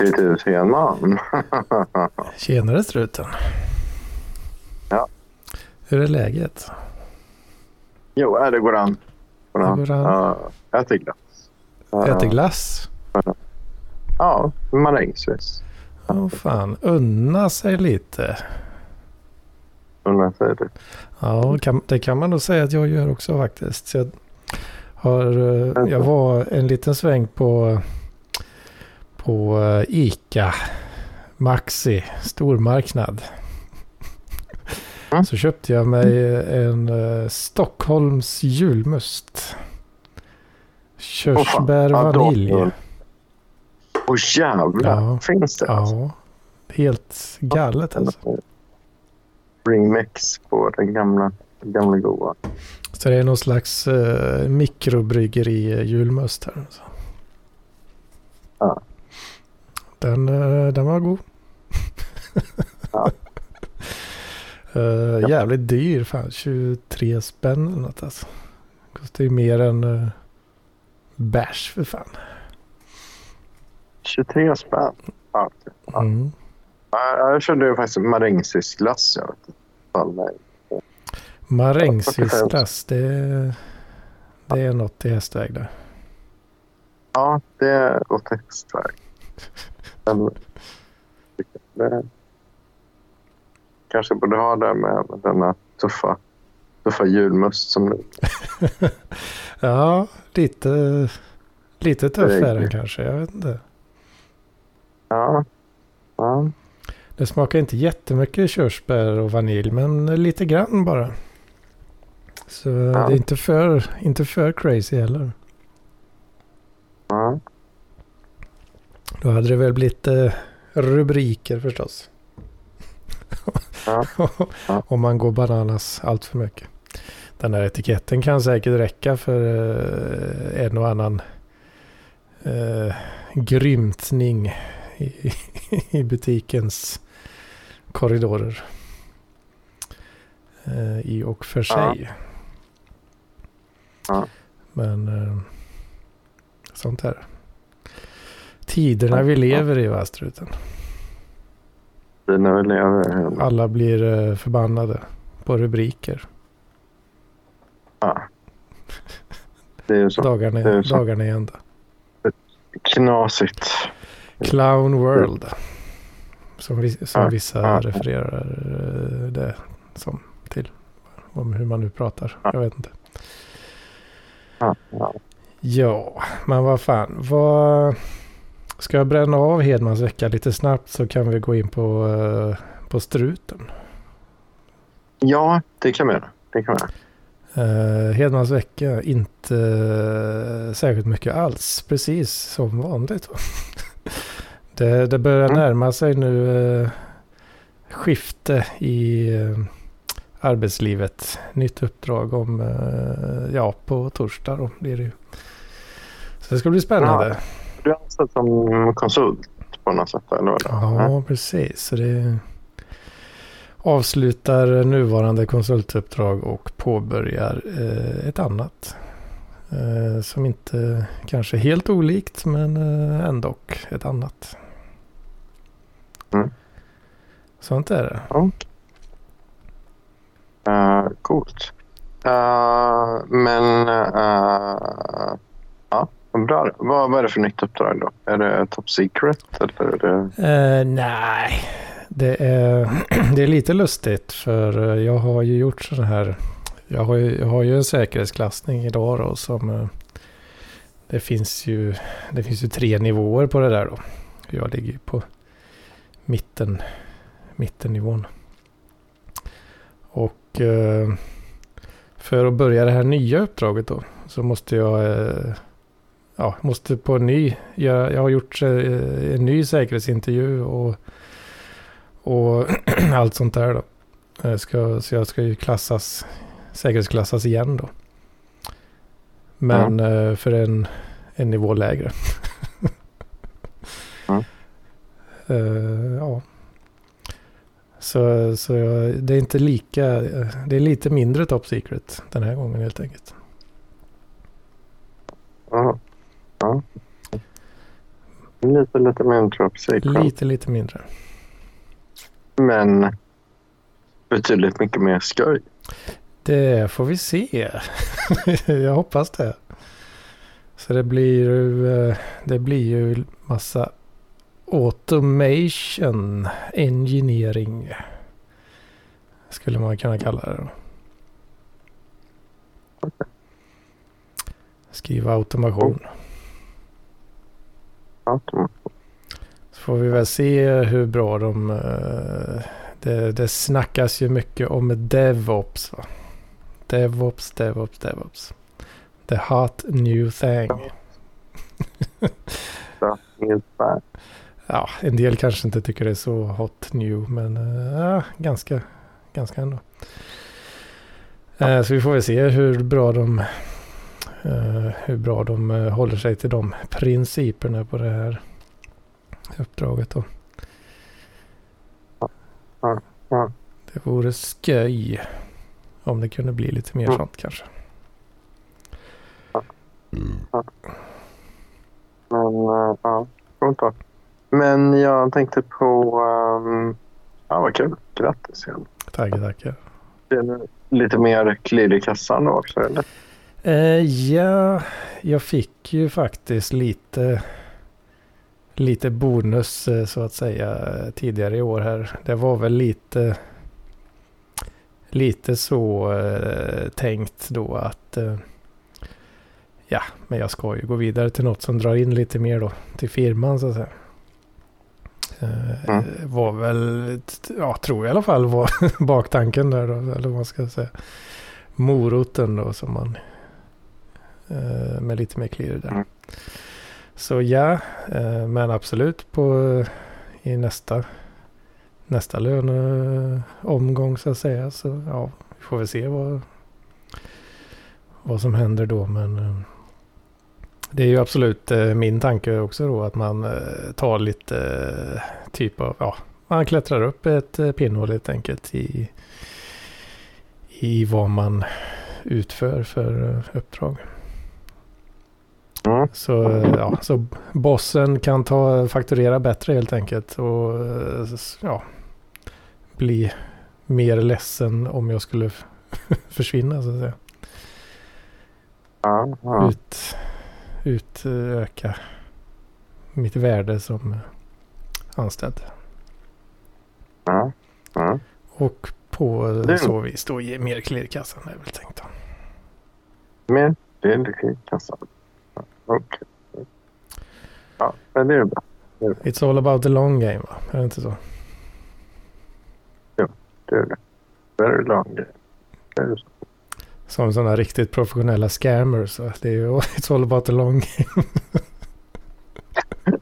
Titus Henman. Tjenare struten. Ja. Hur är läget? Jo, det går an. Går an. Det går an. Jag äter glass. Ja, Äter glass? Ja, marängsviss. Åh fan, unna sig lite. Jag säger det. Ja, kan, det kan man nog säga att jag gör också faktiskt. Så jag, har, eh, jag var en liten sväng på, på eh, Ica Maxi stormarknad. Mm. Så köpte jag mig en uh, Stockholms julmust. Körsbär då- vanilj. Åh jävlar, Ja. finns det? alltså? Ja, helt galet alltså. Remix på den gamla, gamla goa. Så det är någon slags uh, mikrobryggeri julmust här. Alltså. Ja. Den, eh, den var god. Ja. Eh, jävligt dyr. Fan, 23 spänn eller något alltså. Kostar ju mer än uh, bärs för fan. 23 spänn. Ja. Ja. Mm. Ja, Jag körde ju faktiskt marängsviss-glass. Jag vet inte. Det, det är något i hästväg där. Ja, det är åt hästväg. Men det kanske borde ha det med denna tuffa, tuffa julmust som nu. Ja, lite, lite tuff är den kanske. Jag vet inte. Ja. ja. Det smakar inte jättemycket körsbär och vanilj, men lite grann bara. Så det är inte för, inte för crazy heller. ja. Då hade det väl blivit eh, rubriker förstås. Ja. Ja. Om man går bananas allt för mycket. Den här etiketten kan säkert räcka för eh, en och annan eh, grymtning i, i butikens korridorer. Eh, I och för sig. Ja. Men eh, sånt är det. Tiderna vi lever i va, struten. När vi lever. Alla blir eh, förbannade på rubriker. Ja. Det är ju så Dagarna, det är så. dagarna i ända. knasigt. Clown World. Som, vi, som Ja, vissa ja. refererar eh, det som till. Om hur man nu pratar. Ja. Jag vet inte. Ja, ja. Ja, men vad fan. Vad... Ska jag bränna av Hedmans vecka lite snabbt så kan vi gå in på, eh, på struten. ja, det kan vi göra. Det kan vi göra. Uh, Hedmans vecka, inte eh, särskilt mycket alls. Precis som vanligt. va? det, det börjar Mm. närma sig nu eh, skifte i eh, arbetslivet. Nytt uppdrag om, ja, på torsdag då blir det ju. Så det ska bli spännande. Du är anställd som konsult på något sätt? Eller vad? Ja, precis. Så det avslutar nuvarande konsultuppdrag och påbörjar eh, ett annat. Eh, som inte kanske är helt olikt men eh, ändå ett annat. Mm. Sånt är det. Uh, coolt. Eh, men uh, ja, vad. Vad, vad är det för nytt uppdrag då? Är det top secret? Eller är det... Uh, nej, det är, det är lite lustigt för eh, jag har ju gjort sådana här. Jag har ju, jag har ju en säkerhetsklassning idag då som eh, det finns ju. Det finns ju tre nivåer på det där då. Jag ligger ju på mitten, mittennivån. Och för att börja det här nya uppdraget då så måste jag ja, måste på en ny, jag, jag har gjort eh, en ny säkerhetsintervju och, och allt sånt där då. Jag ska, så jag ska ju klassas, säkerhetsklassas igen då. Men eh, för en, en nivå lägre. Mm. Eh, ja. Så, så det är inte lika, eh, det är lite mindre top secret den här gången helt enkelt. Ja. Ja. Lite, lite mindre top secret. Lite, lite mindre. Men betydligt mycket mer skoj. Det får vi se. Jag hoppas det. Så det blir ju, eh, det blir ju massa automation engineering. Skulle man kunna kalla det. Skriva automation. Så får vi väl se hur bra de... eh, Det, det snackas ju mycket om DevOps. Va? DevOps, DevOps, DevOps. The hot new thing. Ja, en del kanske inte tycker det är så hot new, men ja, ganska, ganska ändå. Eh, så vi får väl se hur bra de, hur bra de eh, håller sig till de principerna på det här uppdraget då. Ja, ja. Det vore sköj om det kunde bli lite mer Mm. sånt kanske. Men uh, ja, då. Men jag tänkte på... Um, ja, vad kul. Grattis igen. Det är nu lite mer klirr i kassan då också, eller? Eh, ja, jag fick ju faktiskt lite, lite bonus eh, så att säga tidigare i år här. Det var väl lite, lite så eh, tänkt då att eh, ja, men jag ska ju gå vidare till något som drar in lite mer då till firman så att säga. Eh, Mm. Var väl, ja tror jag i alla fall var baktanken där då, eller vad man ska säga. Moroten då som man med lite mer klirr där. Mm. Så ja, eh, men absolut på i nästa nästa löneomgång så att säga. Så ja, vi får väl se vad, vad som händer då. Men eh, det är ju absolut eh, min tanke också då att man eh, tar lite eh, typ av, ja, man klättrar upp ett eh, pinnhål helt enkelt i, i vad man utför för eh, uppdrag. Mm. Så, ja, så bossen kan ta, fakturera bättre helt enkelt och ja, bli mer ledsen om jag skulle försvinna så att säga. Ut, utöka mitt värde som anställd. Och på så vis då ge mer klirr i kassan är väl tänkt. då. Men det är lite i kassan. Okej. Ja, men det är bra. It's all about the long game va? Är det inte så? Det är det. Very long game. Det är så. Som sådana riktigt professionella scammers. va? Det är ju it's all about the long game.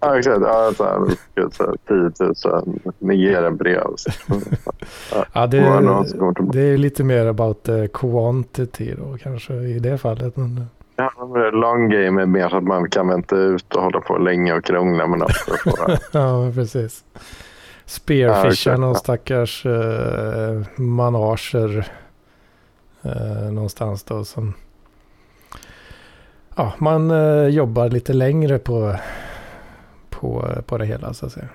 Ja, exakt. Ja, så här, så här, 10 000 Nigeria-brev. Ja, det, tillbaka. det är lite mer about the quantity då kanske i det fallet. Men, Ja, long game är mer så att man kan vänta ut och hålla på länge och krångla med något. ja, precis. Ja, Spearfisha exakt, någon ja. stackars uh, manager eh, någonstans då som ja, man eh, jobbar lite längre på, på, på det hela så att säga.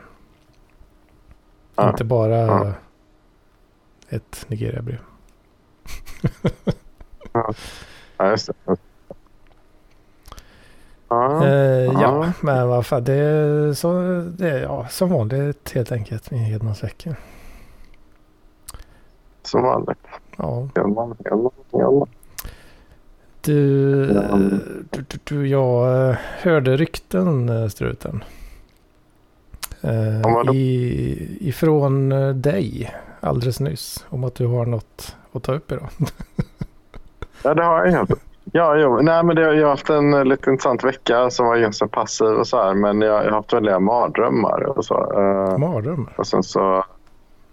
Ja, Inte bara ja. ett Nigeria-brev. Ja, just det. Ja, Eh, Ja. ja, men vad fan, det är, så, det är ja, som vanligt helt enkelt med Hedmansveckan. som vanligt. Ja, Hjelman, Hjelman, Hjelman. du, du, du, du, jag eh, hörde rykten, eh, Struten. Eh, i, ifrån dig alldeles nyss om att du har något att ta upp idag. Ja, det har jag helt. Ja, jo. Nej, men det, jag har haft en eh, lite intressant vecka som var ganska passiv och så här. Men jag, jag har haft väldiga mardrömmar och så. Eh, Mardrömmar. och sen så...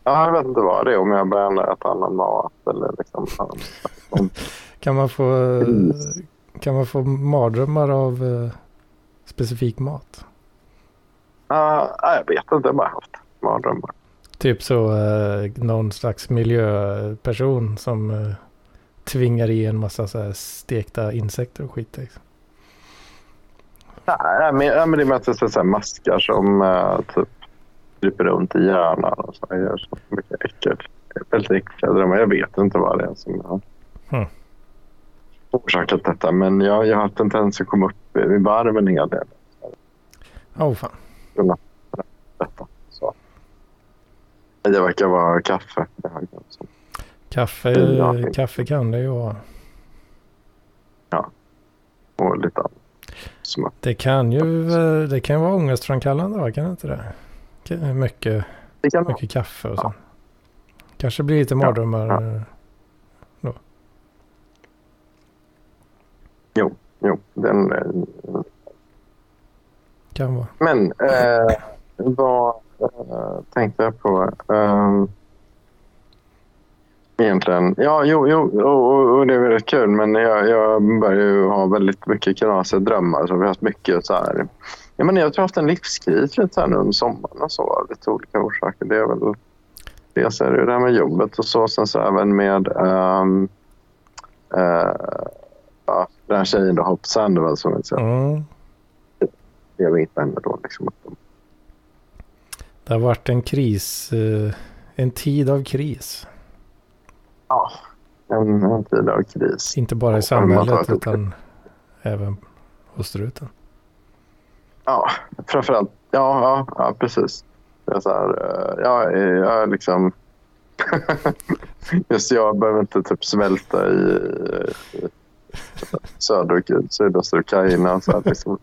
Ja, jag vet inte vad det är. Om jag börjar äta annan mat eller liksom... om- Kan man få, kan man få mardrömmar av eh, specifik mat? Ja, nej, jag vet inte. Jag har bara haft mardrömmar. Typ så eh, någon slags miljöperson som eh, tvingar i en massa så stekta insekter och skit. Liksom. Nej, men, ja, men det är mest så här maskar som uh, typ kryper runt i hjärnan och så. Gör så mycket äckel. Väldigt äckliga drömmar. Jag vet inte vad det är som har Hmm. orsakat detta. Men jag, jag har haft en tendens att komma upp i varv en hel del. Åh fan. Detta. Så. Det verkar vara kaffe. Det. Kaffe, Ja. kaffe kan det ju vara. Och lite annat. Att- Det kan ju det kan vara ångestframkallande va? Kan det inte det? Mycket, Det kan vara. mycket kaffe och så. Ja. Kanske blir lite mardrömmar. ja. eh, Jo, den, eh, Kan vara. Men eh, vad eh, tänkte jag på? Um, egentligen, ja, jo, jo och, och, det är väldigt kul. Men jag, jag börjar ju ha väldigt mycket knasiga drömmar. Så vi har haft mycket så här. Jag, menar, jag tror jag har haft en livskris lite så här nu under sommaren och så av lite olika orsaker. Det är väl dels är det det här med jobbet och så. Sen så även med um, uh, ja, den här tjejen då, Hopp Sandwell som jag säger. Mm. Jag vet henne då liksom. Det har varit en kris. eh, En tid av kris. Ja, en, en tid av kris. Inte bara i samhället utan även hos struten. Ja, framförallt. Ja, ja, ja precis. Jag så här, eh, ja, jag är liksom... Just jag behöver inte typ svälta i, i söder, sydöstra Ukraina. Så här, liksom.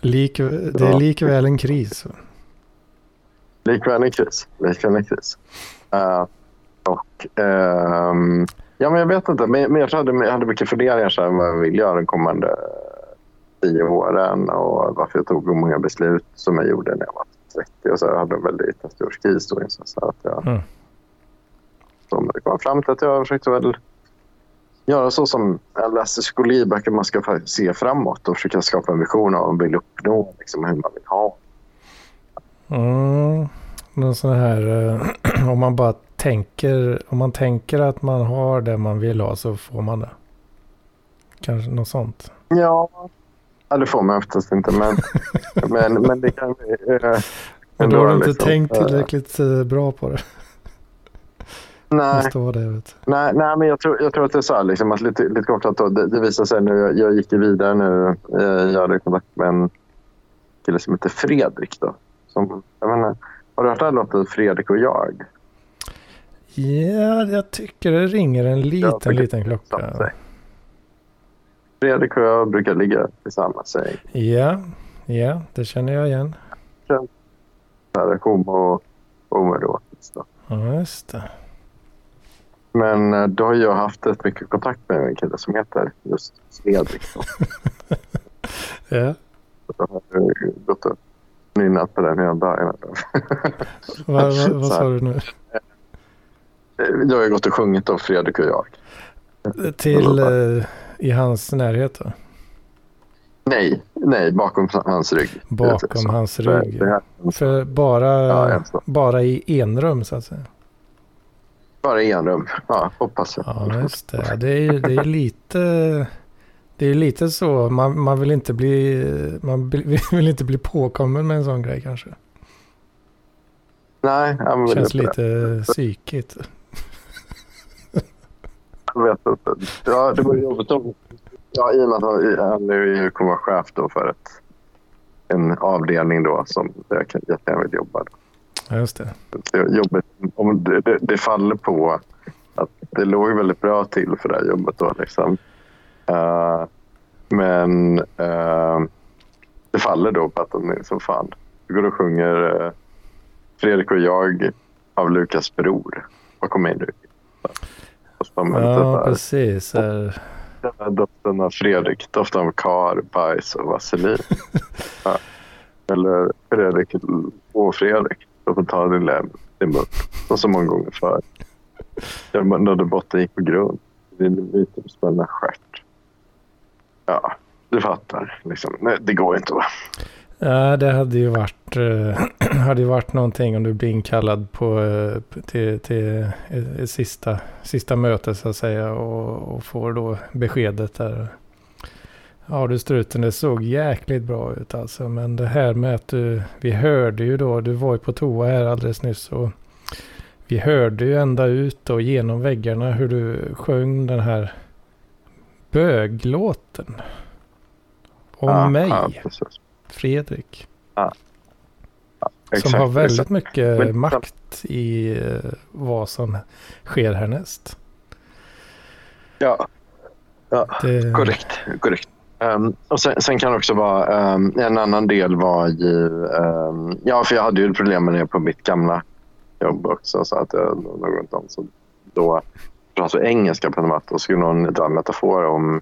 Lik, det är likväl en kris. Likväl en kris. Likväl en kris. Eh, och, ehm, ja, men jag vet inte. Men, men jag hade, jag hade mycket funderingar så här, vad jag vill göra de kommande tio åren och varför jag tog många beslut som jag gjorde när jag var 30. Och så jag hade en väldigt 30-årskris då. Så så att jag, Mm. så, det kom fram till att jag försökte väl göra så som jag läste psykologiböcker. Man ska se framåt och försöka skapa en vision av vad man vill uppnå. Liksom, hur man vill ha. Mm. Någon sån här, eh, om man bara tänker, om man tänker att man har det man vill ha så får man det. Kanske något sånt. Ja, ja det får man oftast inte. Men, men, men det kan... Eh, Men då har du inte liksom, tänkt eh, tillräckligt eh, bra på det. Nej, det. Nej, nej, men jag tror, jag tror att det är så här. Liksom, att lite, lite kortfattat. då, Det, det visar sig nu. Jag, jag gick ju vidare nu. Eh, jag hade kontakt med en kille som heter Fredrik. Då, som, jag menar, har du hört den låten Fredrik och jag? Ja, jag tycker det ringer en liten, brukar liten klocka. Fredrik och jag brukar ligga i samma säng. Ja, ja, det känner jag igen. Homo homoerotiskt. då. Ja, just det. Men eh, då har jag haft rätt mycket kontakt med en kille som heter just Fredrik. Då. Ja. Jag har eh, gått och nynnat på den hela dagen. Vad, vad, vad Så sa du nu? Eh, Då har jag gått och sjungit då Fredrik och jag. Till eh, i hans närhet då? Nej, nej, bakom hans rygg. Bakom hans rygg. det För bara, Ja, bara i enrum så att säga. Bara i en rum. Ja, hoppas jag. Ja, just det. Det är ju det är lite... Det är lite så. Man, man vill inte bli... Man vill inte bli påkommen med en sån grej kanske. Nej, jag Känns lite psykigt. Jag vet inte. Ja, det var jobbigt om... Ja, i och med att han, nu kommer vara chef då för ett, en avdelning då som jag kan jättegärna vill jobba. Ja, just det. Det är jobbigt om det, det, det faller på att det låg väldigt bra till för det här jobbet då liksom. Eh, men eh, det faller då på att de är så fan. Vi går och sjunger eh, Fredrik och jag av Lukas bror. Vad kommer in nu? Och det Ja, så här, precis. Doften av Fredrik. Doften av kar, bajs och vaselin. ja. Eller Fredrik och Fredrik. Du får ta din lem i mun. Som så många gånger förr. Jag nådde botten gick på grund. Din mytomspunna stjärt. Ja, du fattar. Liksom. Nej, det går inte va? Ja, det hade ju varit, eh, hade ju varit någonting om du blir inkallad på, eh, till, till ett, ett sista, sista möte så att säga och, och får då beskedet där. Ja du struten, det såg jäkligt bra ut alltså. Men det här med att du, vi hörde ju då, du var ju på toa här alldeles nyss. Och vi hörde ju ända ut och genom väggarna hur du sjöng den här böglåten. Om Ja, mig, Ja, precis. Fredrik. Exakt, som har väldigt exakt. mycket Men- makt i eh, vad som sker härnäst. Ja, ja. Det, korrekt. korrekt. Ehm, och sen, sen kan det också vara, ehm, en annan del var ju, ehm, ja för jag hade ju problem med det på mitt gamla jobb också så att jag något om så då alltså engelska på något och skulle någon dra en metafor om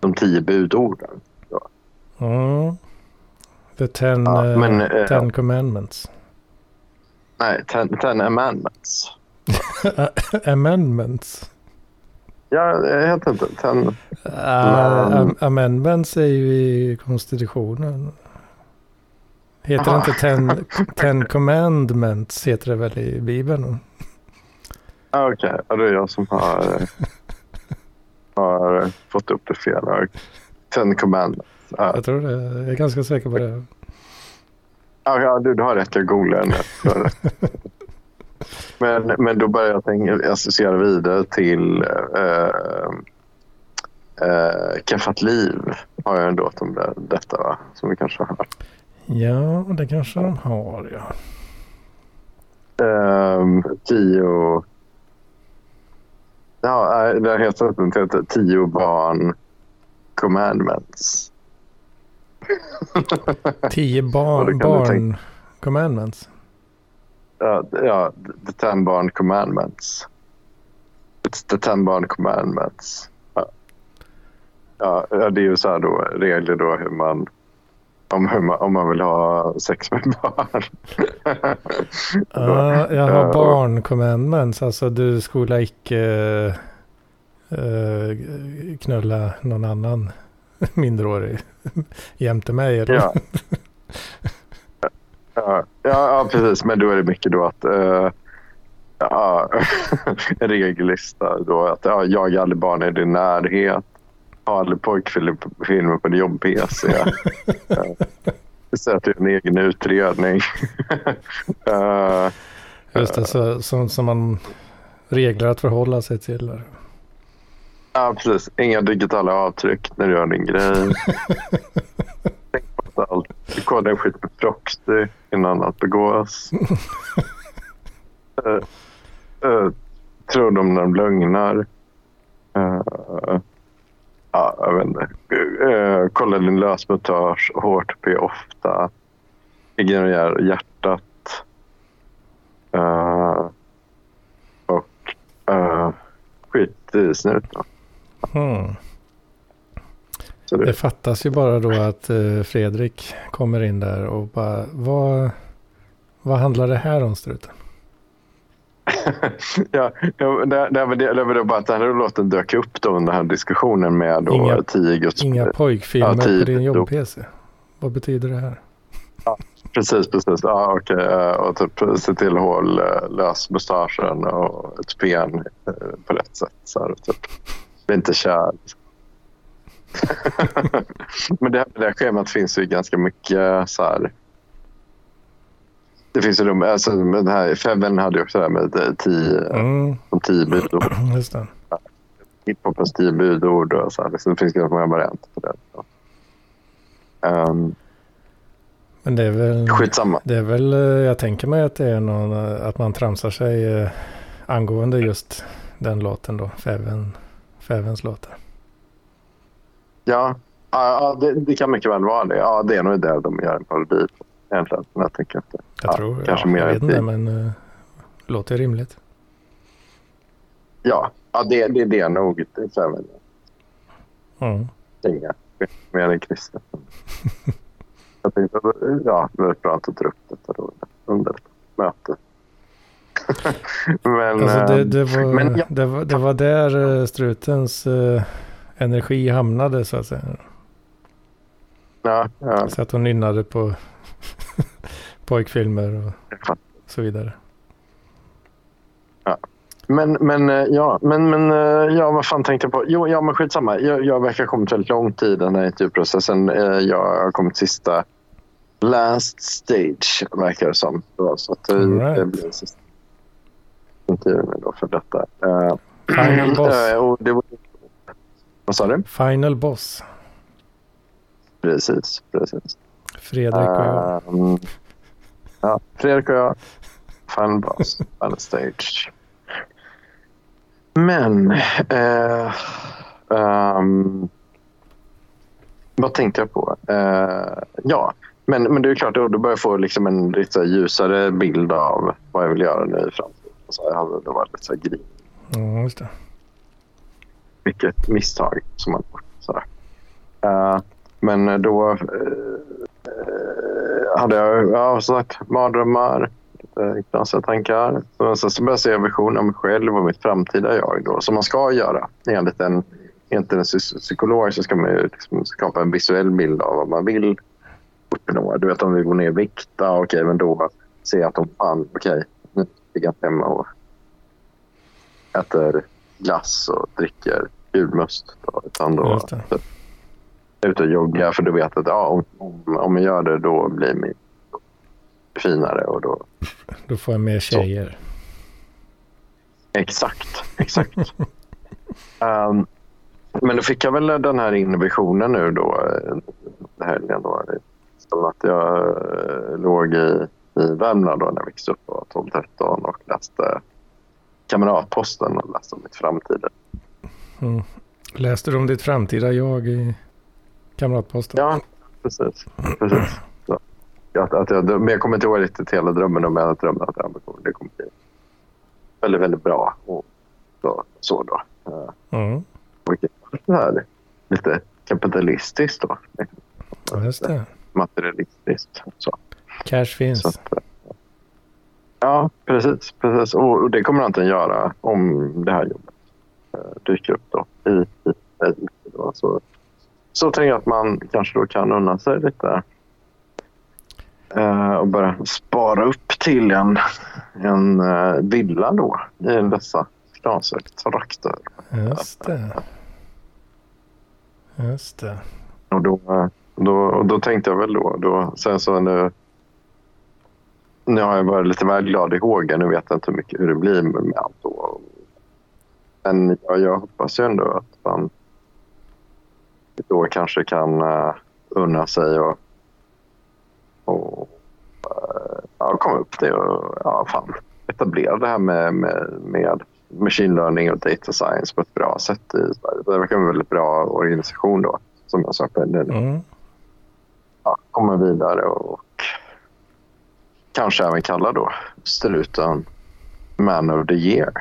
de tio budorden. Mm. The ten, Ja, eh, men, eh, ten commandments. Nej, ten, ten amendments. Amendments. Ja, jag heter inte ten. Uh, am- amendments är ju i konstitutionen. Heter det inte ten, ten commandments heter det väl i Bibeln? Ah, Okej, ja, det är jag som har, eh, har fått upp det fel. Ten commandments. Ja. Jag tror det. Jag är ganska säker på det. Ja, ja, du, du har rätt. Jag googlade den. men, men då började jag tänka, associera vidare till äh, äh, Keffat liv. Har jag en låt om det, detta, va? Som vi kanske har. Ja, det kanske de har ja. Ehm, tio... Ja, det inte det heter Tio barn commandments. Tio barn, barn commandments. Ja, ja, the ten barn commandments. It's the ten barn commandments. Ja. Ja, det är ju så här då, regler då hur man, om, hur man, om man vill ha sex med barn. Ja, jag Ja, har barn commandments. Alltså du skulle icke eh, knulla någon annan minderårig jämte mig. Eller? ja. Ja, ja, precis. Men då är det mycket då att uh, ja, en regellista då att ja, jag aldrig barn i din närhet. Ha aldrig pojkfilmer på din jobb-PC. Sätt en egen utredning. Eh, Just det, så, som, som man regler att förhålla sig till. Ja, precis. Inga digitala avtryck när du gör din grej. Tänk på att allt. Kolla en skit med proxy innan allt begås. uh, uh, tror de när de lögnar. Uh, ja, jag vet inte. Uh, kolla din lösmontage hårt på ofta. Ignorera hjärtat. Uh, och uh, skit i snuten. Hmm. Det, fattas ju bara då att eh, Fredrik kommer in där och bara vad, vad handlar det här om struten? ja, ja, det, det, det, det var bara att den här låten dök upp då under den här diskussionen med då Inga- tio Guds... Inga pojkfilmer Ja, på din Jo. jobb-PC. Vad betyder det här? Precis, precis. Ja, okej. eh, Och typ se till att hålla lös mustaschen och ett ben eh, på rätt sätt. Så här, typ. Bli inte kär. Men det, det här schemat finns ju ganska mycket så här. Det finns ju de, alltså, den här, Feven hade ju också det här med eh, tio, Mm, tio budord. just det. hiphopens tio budord och så här. Så det finns ganska många varianter på det. Um, Men det är väl... skitsamma. Det är väl, eh, jag tänker mig att det är någon, eh, att man tramsar sig angående just den låten då, Feven, Fevens låtar. Ja, ja det, det kan mycket väl vara det. Ja, det är nog det de gör en parodi på egentligen. Jag tänker inte. Jag Ja, tror, kanske ja, mer jag vet inte, men uh, låter rimligt. Ja, ja det, det, det är nog. Det är Mm. inga mer än kristet. Jag tänkte, ja, det är bra att du tar upp detta då under mötet. men, Alltså det, eh, det, var, men ja. det, var, det var där eh, strutens eh, energi hamnade så att säga. ja, ja, Så att hon nynnade på pojkfilmer och så vidare. Ja. Men, men, eh, ja, men, men ja, vad fan tänkte jag på? Jo, ja, men skitsamma. Jag, jag verkar ha kommit väldigt långt i den här intervjuprocessen. Jag har kommit sista last stage, verkar det som. Så att det, right. det blir sista intervjun då för detta. Eh, Final boss. eh, det var, vad sa du? Final boss. Precis, precis. Fredrik och jag. Ehm, ja, Fredrik och jag. Final boss. Final stage. Men... Eh, ehm, vad tänkte jag på? Eh, ja, men, men det är klart, då, då börjar jag få liksom en lite ljusare bild av vad jag vill göra nu i framtiden. Så hade det varit lite så här grin. Ja, just det. Vilket misstag som man gjort. Eh, men då eh, eh, hade jag ja, som sagt mardrömmar, knasiga tankar. Så, så, så började jag se en vision av mig själv och mitt framtida jag. Då, som man ska göra. Enligt en, enligt en psy- psykolog så ska man liksom skapa en visuell bild av vad man vill uppnå. Du vet om vi går ner i vikt, okej, men då se att de fan, okej, nu ligger hemma och äter glass och dricker julmust. Då, utan då typ, ute och joggar för du vet att ja, om, om, om jag gör det då blir min finare och då Då får jag mer tjejer. Exakt, exakt. Ehm, men då fick jag väl den här inhibitionen nu då, eh, helgen då. Så att jag eh, låg i, i Värmland då när jag växte upp och var 12-13 och läste Kamratposten och läste om mitt framtida. Mm. Läste du om ditt framtida jag i Kamratposten? Ja, precis. precis. Så. Att, att jag, men jag kommer inte ihåg riktigt hela drömmen om jag drömde att det kommer- det kommer bli väldigt, väldigt bra. Och så, så då. Eh, Mm. Vilket är lite kapitalistiskt då. Ja, just det. Materialistiskt. Så, Cash finns. att, eh, ja, precis. precis. Och, och det kommer han inte göra om det här jobbet eh, dyker upp då. I, i, i, då. Så, så tänker jag att man kanske då kan unna sig lite eh, och börja spara upp till en, en eh, villa då i dessa knasiga trakter. Just det. Just det. Och då, då, och då tänkte jag väl då, då sen så nu, nu har jag varit lite väl glad i hågen. Nu vet jag inte hur, mycket, hur det blir med, allt. Då. Men jag, jag hoppas ju ändå att man då kanske kan uh, unna sig och, och uh, ja, komma upp det och ja, fan, etablera det här med, med, med machine learning och data science på ett bra sätt i Sverige. Det verkar vara en väldigt bra organisation då, som jag sa. den Mm. ja, komma vidare och kanske även kalla då struten Man of the Year.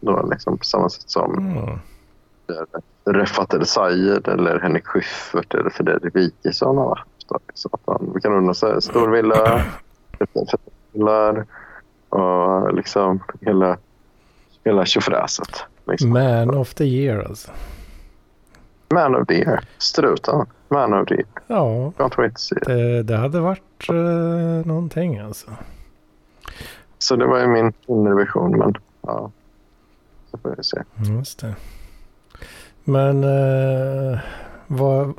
Då liksom på samma sätt som Mm. Refat El Sayed eller Henrik Schyffert eller Fredrik Wikesson har då. Så att man, vi kan undra sig stor villa, villar och liksom hela, hela tjofräset. Liksom. Man of the year alltså. Man of the Year. Struten. Man of the Year. Ja, Jag tror inte se. det, det hade varit eh, någonting alltså. Så det var ju min inre vision. Men ja, så får vi se. Just det. Men eh, vad,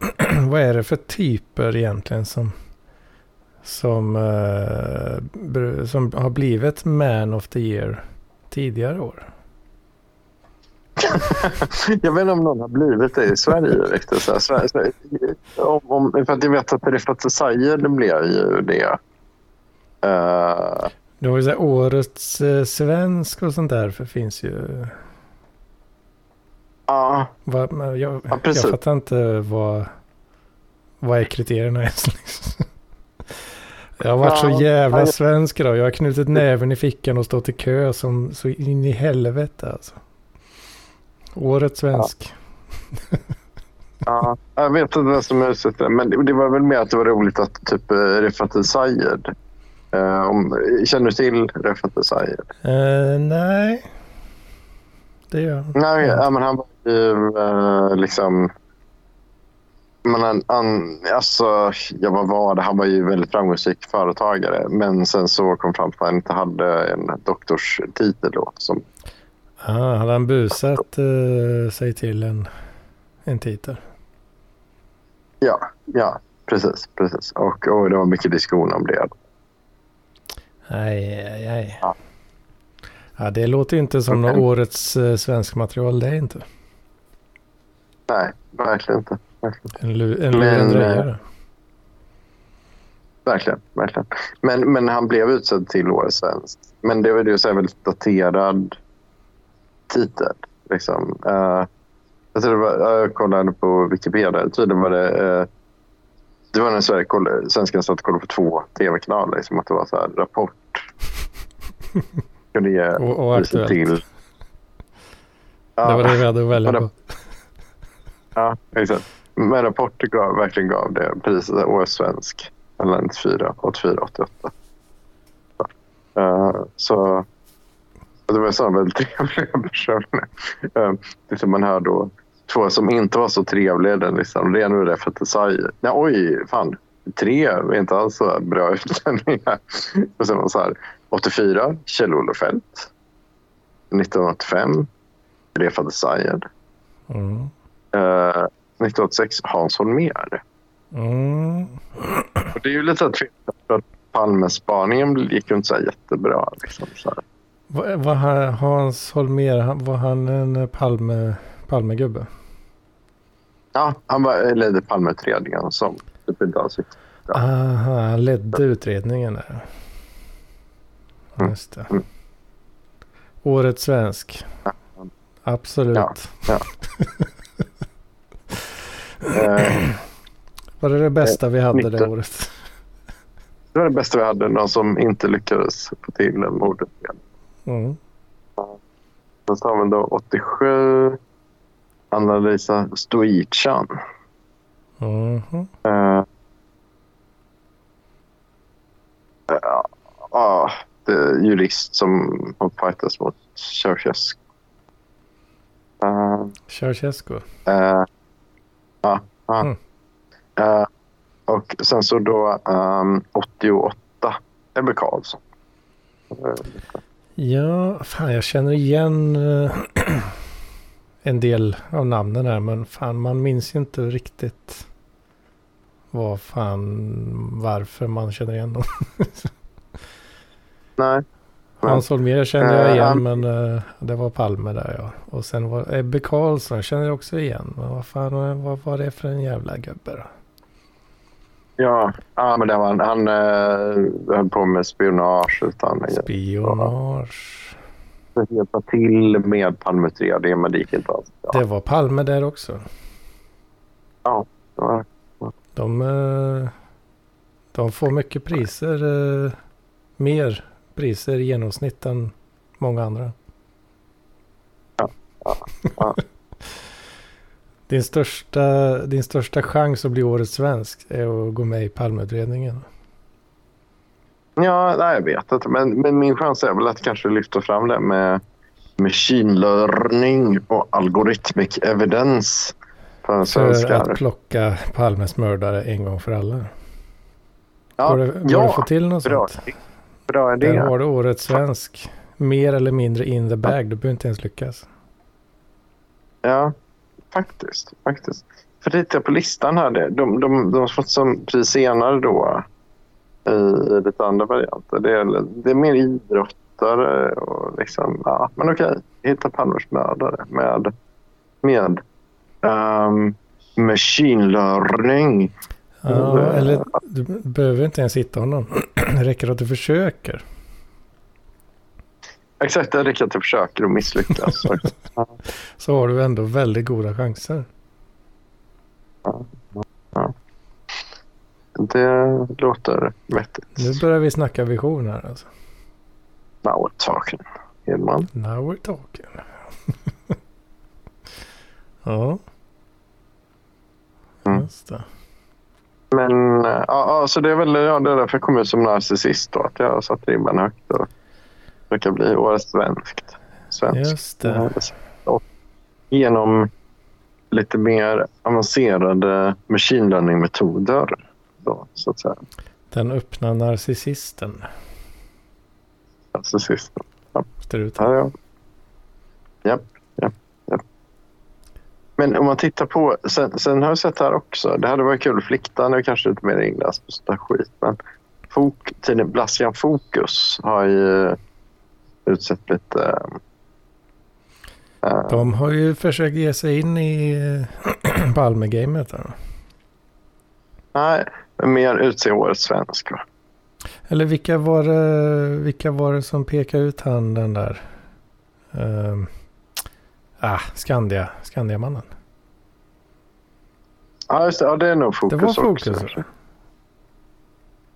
vad är det för typer egentligen som, som, eh, som har blivit Man of the year tidigare år? Jag vet inte om någon har blivit det i Sverige riktigt. Så här, Sverige, Sverige, om, om, för att jag vet att Rifat Sayed blev ju det. Uh, Det var ju så här, årets eh, svensk och sånt där för finns ju. ja, Vad, men jag, Ja, jag precis. fattar inte vad, vad är kriterierna ens. Liksom. Jag har varit så jävla svensk idag. Jag har knutit näven i fickan och stått i kö som så in i helvete alltså. Årets svensk. ja, jag vet inte vem som är ute Men det, det var väl mer att det var roligt att typ uh, Rifat Sayed. Uh, om, känner du till Rifat Sayed? Eh, nej. Det gör jag Nej, ja, men han var ju eh, liksom... Men han, han, alltså, ja, vad var det? Han var ju väldigt framgångsrik företagare. Men sen så kom fram att han inte hade en doktorstitel då. Som, Ah, hade han busat uh, sig till en, en titel? Ja, ja, precis, precis. Och, och det var mycket diskussion om det. Nej, nej, nej. Ja. Ja, det låter inte som något årets uh, svensk material, det är inte. Nej, verkligen inte. Verkligen, En, lu- en Men, lurendrejare. verkligen. verkligen. Men, men han blev utsedd till årets svensk. Men det var ju så väldigt daterad titel. Liksom. Eh, jag, tror var, jag kollade på Wikipedia. Tydligen var det... eh, det var när Sverige kollade, svenskarna satt och kollade på två tv-kanaler. Liksom att det var så här Rapport. Kunde ge Och, och aktuellt. till... Det var det vi hade att välja Ja, på. Ja, exakt. Men Rapport gav, verkligen gav det priset Årets svensk mellan 94, 84, 88. Uh, så det var så väldigt trevliga personer. Uh, liksom man hör då två som inte var så trevliga. Den liksom. Det ena var det för att det sa Nej, oj, fan. Tre är inte alls så bra utlänningar. Och sen var det så här, 84, Kjell-Olof Feldt. 1985, Refaat Sayed. Mm. Eh, 1986 Hans Holmér. Mm. Och det är ju lite tveksamt Palmespaningen gick ju inte så jättebra. Liksom, så här. Var han, Hans Holmér, var han en Palme, Palmegubbe? Ja, han var, ledde Palmeutredningen som typ gick Ja. Aha, han ledde utredningen där. Mm. Just det. Mm. Årets svensk. Absolut. Ja. Eh, Var det det bästa vi hade det året? det var det bästa vi hade. Någon som inte lyckades få till en mordutredning. Mm. Sen så har vi då 87 Anna-Lisa Stoichan. Mhm. Eh, ja, ja, det jurist som har fightats mot Ceausescu. Uh, Ceausescu. uh, ja, ja. Mm. Eh, och sen så då um, 88 Ebbe Carlsson. Ja, fan jag känner igen eh, en del av namnen här. Men fan man minns ju inte riktigt vad fan varför man känner igen dem. nej, Hans Holmér kände jag Eh, igen men eh, det var Palme där ja. Och sen var Ebbe Carlsson känner jag också igen. Men vad fan vad var det för en jävla gubbe då? Ja, ja men det var, han, han uh, höll på med spionage utan Spionage. att hjälpa till med Palmeutredningen men det gick inte alls. Ja, Det var Palme där också. det var, De, eh, de får mycket priser. eh, Mer priser i genomsnitt än många andra. ja. Din största, din största chans att bli årets svensk är att gå med i Palmeutredningen. Ja, nej, jag vet inte. Men, men min chans är väl att kanske lyfta fram det med machine learning och algorithmic evidence för För att plocka Palmes mördare en gång för alla. Ja, går det, går det ja att få till något bra, sånt? bra idé. Där har du årets svensk. Mer eller mindre in the bag. Du behöver inte ens lyckas. Ja, faktiskt. faktiskt. För tittar jag på listan här, det- de, de, de har fått som pris senare då i, i lite andra varianter. Det är, det är mer idrottare och liksom, ja, men okej. Hitta Palmers mördare med, med ehm, machine learning. Ja, Mm. eller du behöver inte ens hitta honom. Det räcker att du försöker. Exakt, det räcker att jag försöker och misslyckas. Så har du ändå väldigt goda chanser. det låter vettigt. Nu börjar vi snacka vision här alltså. Now we're talking. Hedman. Now we're talking. ja. Mm. Just det. Men äh, ja, ja, så det är väl ja, det är därför jag kom ut som narcissist då. Att jag har satt ribban högt och försöka bli årets svenskt. Svensk. Just det. Och genom lite mer avancerade machine learning-metoder. Då, så att säga. Den öppna narcissisten. Narcissisten. Ser ut. Ja, ja. Japp, japp, japp. Men om man tittar på, sen, sen har jag sett här också, det hade varit kul, Fliktan är kanske lite mer inläst på sånt där skit, men Fok, tidningen Blaskian Fokus har ju utsett lite... Uh, De har ju försökt ge sig in i uh, Palme-gamet. Nej, mer utse årets svensk va? Eller vilka var det, vilka var det som pekade ut han den där? Uh, ah, Skandia, Skandiamannen. Ja, just det. Ja, det är nog Fokus Det var Fokus. Också,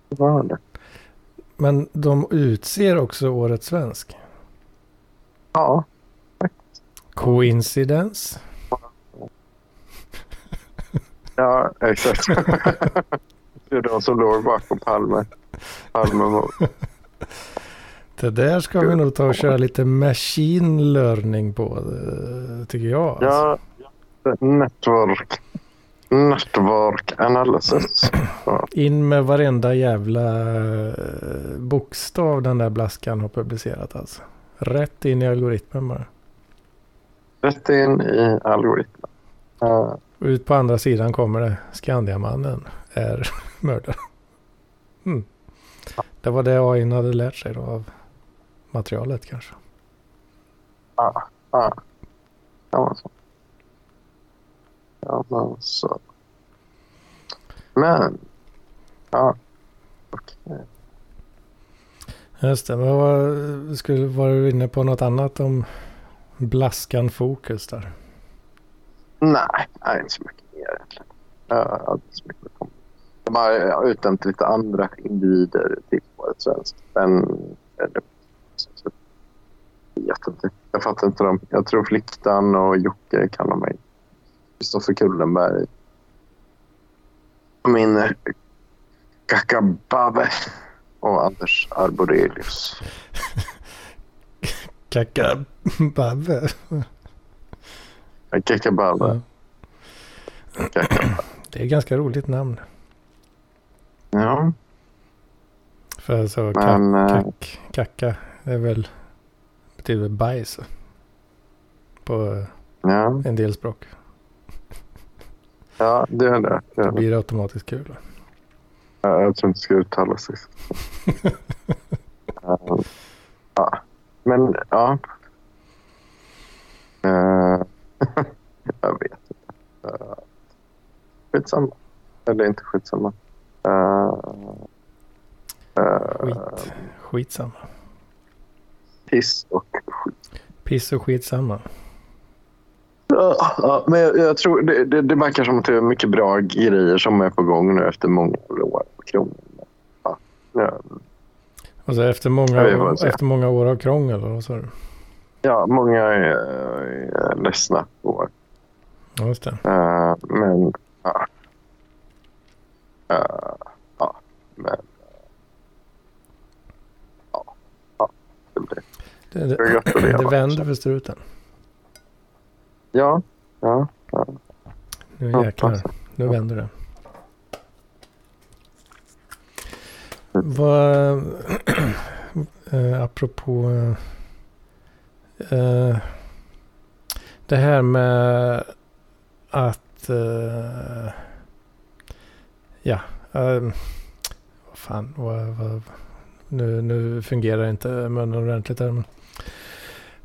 det var det. Men de utser också årets svensk. Ja. Coincidence? Ja, exakt. det är de som låg bakom Palme. Palme Det där ska vi nog ta och köra lite machine learning på, tycker jag. Ja, network. Network analysis. In med varenda jävla eh, bokstav den där blaskan har publicerat alltså. Rätt in i algoritmen bara. Rätt in i algoritmen. Uh. Ut på andra sidan kommer det. Skandiamannen är mördare. Mm. Det var det AI hade lärt sig då av materialet kanske. Ja, ja. Ja, men så. Ja, men så. Men. Ja. Okej. Okay. Just det. Men vad, skulle, var du inne på något annat om Blaskan Fokus där? Nej, nej inte så mycket mer egentligen. Uh, så mycket de har utnämnt lite andra individer till årets svensk. Men jag vet inte. Jag fattar inte dem. Jag tror Fliktan och Jocke kallar mig. Kristoffer Kullenberg. Min Kakabave och Anders Arborelius. Kakabave? Kakabave. Det är ett ganska roligt namn. Ja. För så Men, kack, eh, kack, kacka är väl betyder bajs på ja. en del språk. Ja, det är det. Det, det blir det automatiskt kul. Ja, jag tror inte det ska uttala sig. uh, ja, men ja. Uh, jag vet inte. Uh, skitsamma. Eller inte skitsamma. Uh, Skit. Skitsamma. Piss och skit. Piss och skitsamma. Ja, men jag, jag tror det, det, det verkar som att det är mycket bra grejer som är på gång nu efter många år på krogen. Ja, ja. Alltså efter många, efter många år av krångel, eller vad sa du? Ja, många är, är ledsna år. Ja, just det. Uh, men, ja. Uh, ja, men... ja, det blir... Det, det, det, det vänder för struten. Ja, ja. ja. Nu jäklar. Nu vänder det. Vad... äh, apropå... Äh, det här med att... Äh, ja. Äh, vad fan. Vad, vad, nu, nu fungerar inte munnen ordentligt där. Men,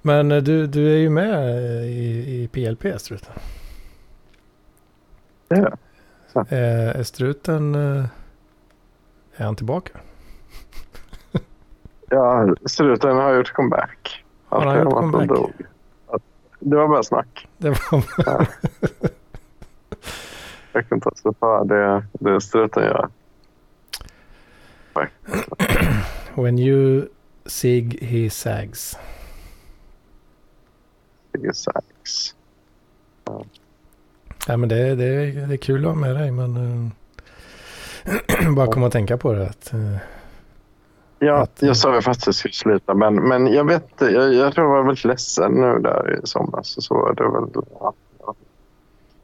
men eh, du, du är ju med i, i PLP, Struten. Ja. Är, är Struten... Eh, är han tillbaka? ja, Struten har gjort comeback. Har han gjort comeback? Det var bara snack. Det var ja. Jag kan inte så för det, det Struten gör. When you sig, he sags. Sax. Ja. ja, men det, det, det är kul att ha med dig, men uh, bara komma att tänka på det. Att, uh, ja, att, jag sa ju faktiskt att jag skulle sluta, men, men jag vet jag, jag tror jag var väldigt ledsen nu där i somras. Så var det väl, ja, ja.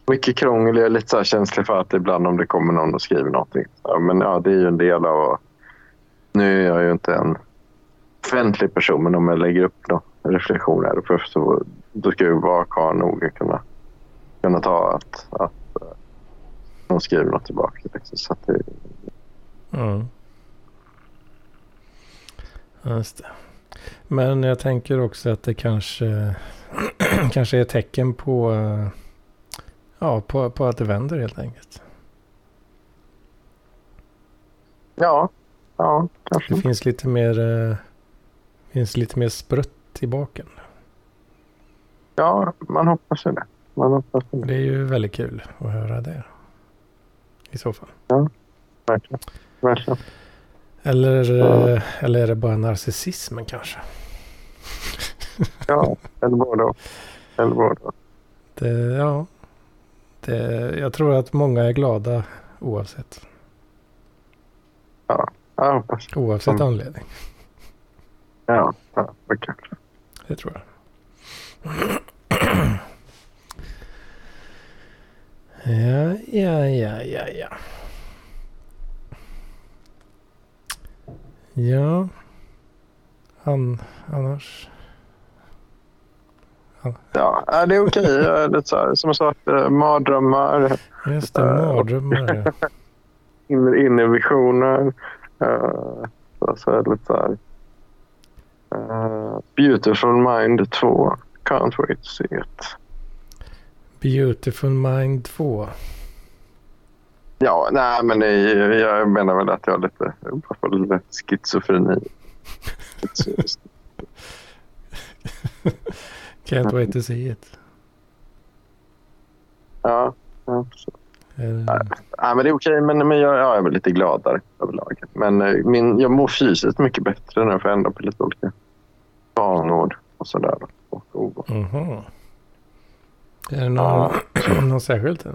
Mycket krångel. Jag är lite så känslig för att ibland om det kommer någon och skriver någonting. Ja, men ja, det är ju en del av... Nu är jag ju inte en offentlig person, men om jag lägger upp något reflektioner. För så, då ska ju vara karl nog att kunna, kunna ta att, att uh, de skriver något tillbaka. Liksom, så att det, Mm. Just det. Men jag tänker också att det kanske, kanske är tecken på, eh, ja, på, på att det vänder helt enkelt. ja, ja, kanske. Det finns lite mer, eh, finns lite mer sprutt i baken. Ja, man hoppas ju det. Man hoppas det. Det är ju väldigt kul att höra det. I så fall. Verkligen. Verkligen. Eller, Ja. eh, eller är det bara narcissismen kanske? Ja, eller både. Eller både. Det, ja. Det, jag tror att många är glada oavsett. Jag hoppas. Oavsett anledning. Ja, ja vad kul. Det tror jag. Ja, ja, ja, ja, ja. Ja. Han, annars. Ja, ja, det är okej. Jag är lite så här, Som jag sa, eh, mardrömmar, Just det, mardrömmar. ja. inre, visioner. Uh, så, så är det lite så här. Beautiful Mind 2. Can't wait to see it. Beautiful Mind 2. Ja, nej men är, jag menar väl att jag har lite, jag får lite schizofreni. Can't wait to see it. Ja, ja. Så. Nej, men det är okej, men, men jag, jag är väl lite gladare överlag. Men eh, min, jag mår fysiskt mycket bättre när jag får ändra på lite olika vanor och sådär. Och, och, Mhm. Är det någon, någon särskilt?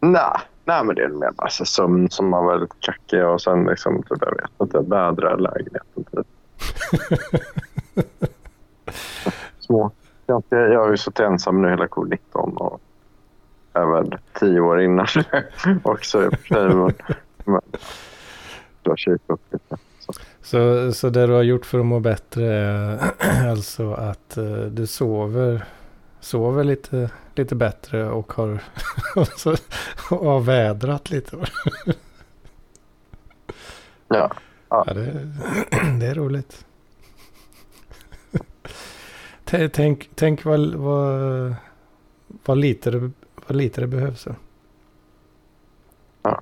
nej, nej, men det är mer bara sömn som man var lite kackig och sen liksom, typ, jag vet inte, vädra lägenheten. Typ. Små. Jag, jag har ju suttit ensam nu hela covid-19 och väl tio år innan också i och för sig. Men, men du har lite. Så. Så, det du har gjort för att må bättre är alltså att eh, du sover, sover lite, lite bättre och har, och har vädrat lite. Ja. Ja, det, det är roligt. Tänk, tänk vad, vad, vad, lite det, vad lite det behövs. Ja.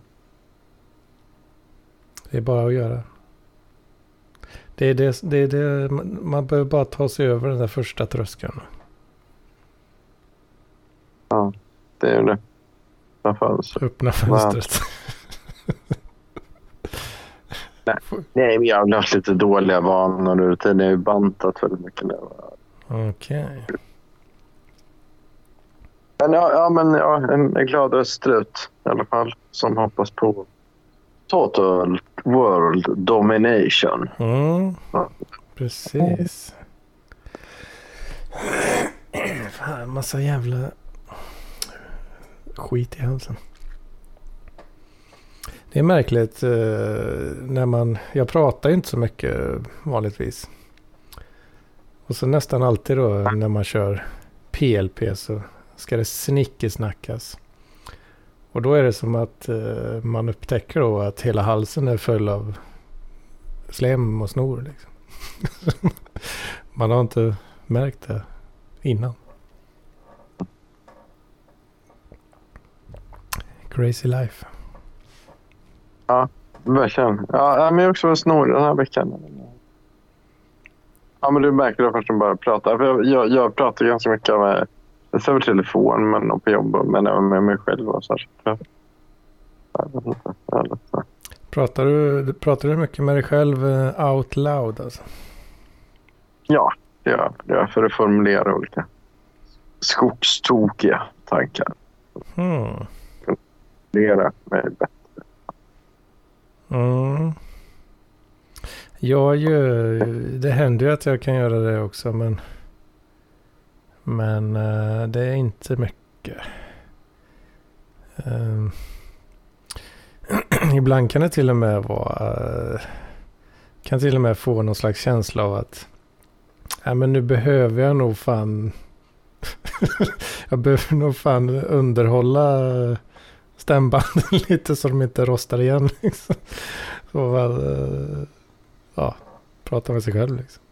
Det är bara att göra. Det är det, det, är det man- behöver bara ta sig över den där första tröskeln. Ja, det är det. Varför så? Öppna fönstret. Nej, men jag har haft lite dåliga vanor och rutiner. Jag har ju bantat väldigt mycket nu. Okej. Men ja, ja, men ja, en, en gladare strut i alla fall som hoppas på total world domination. Mm, Ja. precis. Fan, massa jävla skit i halsen. Det är märkligt eh, när man, jag pratar ju inte så mycket vanligtvis. Och så nästan alltid då när man kör PLP så ska det snickesnackas. Och då är det som att eh, man upptäcker då att hela halsen är full av slem och snor. Liksom. man har inte märkt det innan. Crazy life. Ja, Verkligen. Ja, men jag är också snorig den här veckan. Ja, men du märker det först när du börjar prata. För jag, jag, jag pratar ganska mycket med dels över telefon men, och på jobbet, men även med mig själv. Och så här. Pratar du, pratar du mycket med dig själv eh, out loud alltså? Ja, det gör. Det gör för att formulera olika skogstokiga tankar. Hmm. Formulera mig bättre. Mm. Jag gör, det händer ju att jag kan göra det också men men eh, det är inte mycket. Ehm, ibland kan det till och med vara eh, kan till och med få någon slags känsla av att Nej men nu behöver jag nog fan... jag behöver nog fan underhålla stämbanden lite så de inte rostar igen. Liksom. Så väl, eh, ja, prata med sig själv liksom.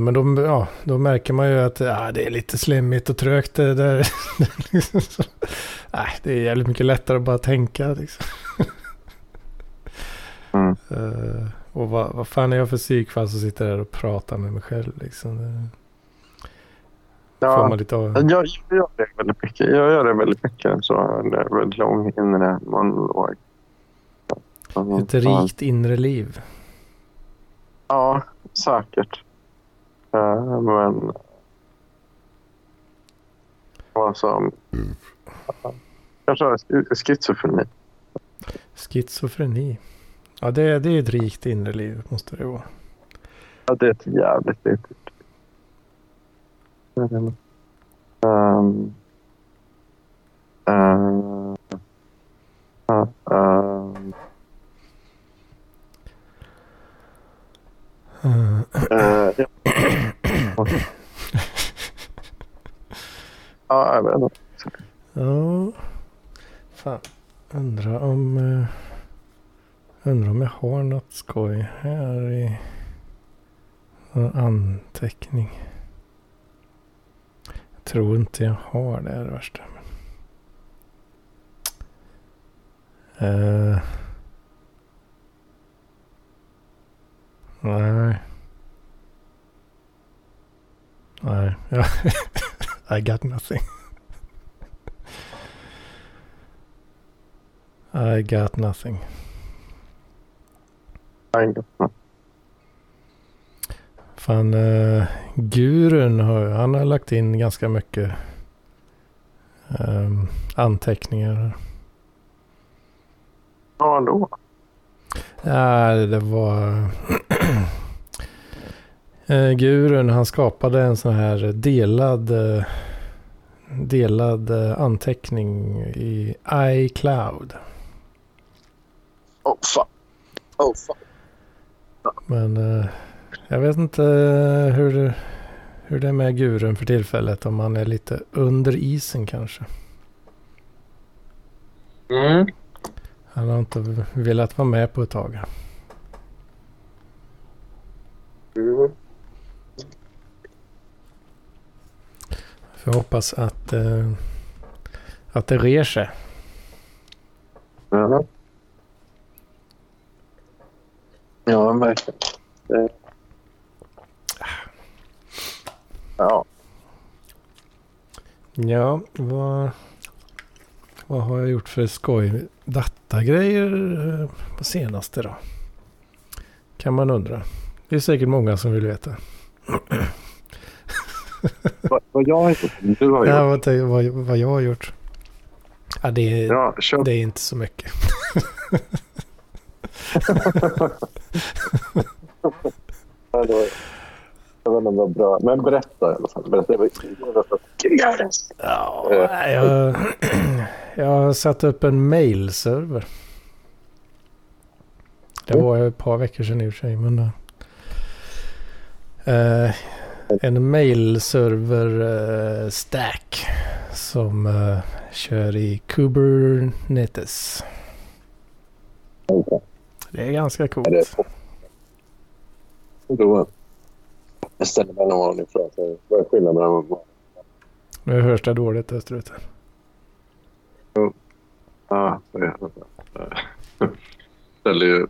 Men då, ja, då märker man ju att ja, det är lite slemmigt och trögt det där. liksom det är jävligt mycket lättare att bara tänka liksom. Mm. Eh, och vad, vad fan är jag för psykfall som sitter där och pratar med mig själv liksom. Det får Ja, man lite av. jag, jag gör det väldigt mycket. Jag gör det väldigt mycket. Så det är väldigt lång inre monolog. Ett rikt inre liv. Ja, säkert. Eh, men... Alltså... Kanske har schizofreni. Schizofreni. Ja, det, det är ett rikt inre liv måste det vara. Ja, det är ett jävligt litet. Um, um, uh, um, uh, ja. ja, jag vet inte. Ja. Fan. Undrar om... eh, Undrar om jag har något skoj här i... Någon anteckning. Jag tror inte jag har det, är det värsta. Eh. nej. Nej, ja. I got nothing. I got nothing. Nej, Fan, uh, gurun har, han har lagt in ganska mycket ehm, anteckningar. Ja, då. Ja, det var... Eh, Gurun han skapade en sån här delad, eh, delad eh, anteckning i iCloud. Oh, fan. Oh, fan. Men eh, jag vet inte eh, hur det, hur det är med Gurun för tillfället. Om han är lite under isen kanske. Mm. Han har inte velat vara med på ett tag. Mm. Jag hoppas att, eh, att det rer sig. Ja. Ja, verkligen. Det... Ja. Ja, vad, vad har jag gjort för skoj? Datagrejer eh, på senaste då? Kan man undra. Det är säkert många som vill veta. Vad, jag har gjort? Du har Ja, gjort? vad, vad, vad jag har gjort? Ja, det, är, Ja, det är inte så mycket. Ja, det var- Jag vet inte vad bra. Men berätta i alla fall. Berätta. Ja, Eh. jag, jag har satt upp en mailserver. Det var ett par veckor sedan i och för sig. Men, eh, en mailserver eh, stack som eh, kör i Kubernetes. Det är ganska Ja, coolt. Då jag ställer mig någon för att vad är skillnaden mellan Nu hörs det dåligt österut. Ja, det är det. Ställer ju...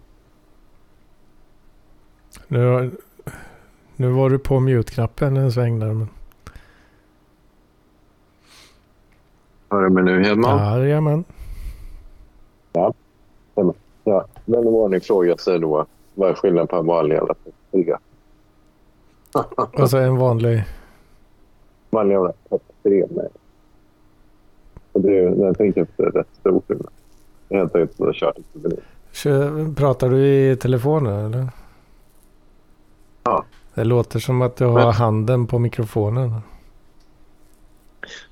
Nu, nu var du på mute-knappen en sväng där. Men, Hör du mig nu Hedman? Ja. jajamän. ja. Vän av ordning frågar sig då vad är skillnaden på en vanlig jävla PS3? Och så en vanlig. Vanlig jävla PS3 med. Och det är, jag tänkte efter rätt stor skillnad. Det jag har kört ett pratar du i telefonen eller? Ja. Det låter som att du har handen på mikrofonen.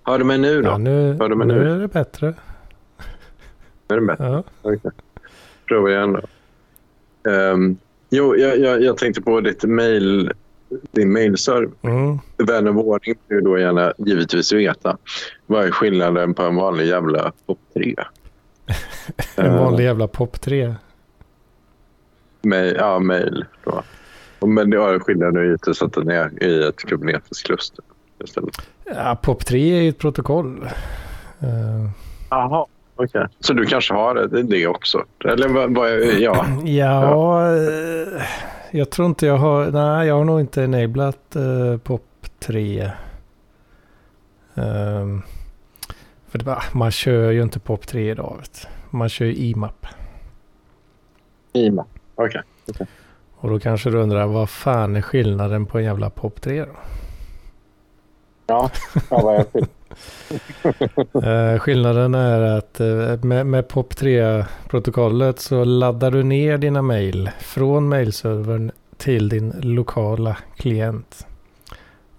Hör du mig nu då? Ja, nu, Hör du mig nu nu? är det bättre. Är det bättre? Ja. Okej. Prova igen då. Ehm, Jo, jag, jag, jag tänkte på ditt mail, din mailserver. Mm. Vän av ordning vill då gärna givetvis veta vad är skillnaden på en vanlig jävla pop 3? En vanlig jävla pop 3. Mail, ja, mail då. Och Men det har skillnaden är givetvis att den är i ett Kubernetes-kluster istället. Ja, pop 3 är ju ett protokoll. Eh, Jaha. Okej. Så du kanske har det, det också? Eller vad, vad är, ja. Ja, eh, jag tror inte jag har, nej jag har nog inte enablat uh, POP 3. Ehm, för det bara, man kör ju inte POP 3 idag. Man kör ju IMAP. IMA. Okej. Och då kanske du undrar vad fan är skillnaden på en jävla POP 3 då? Ja, ja vad är det? Eh, skillnaden är att eh, med, med POP3-protokollet så laddar du ner dina mail från mailservern till din lokala klient.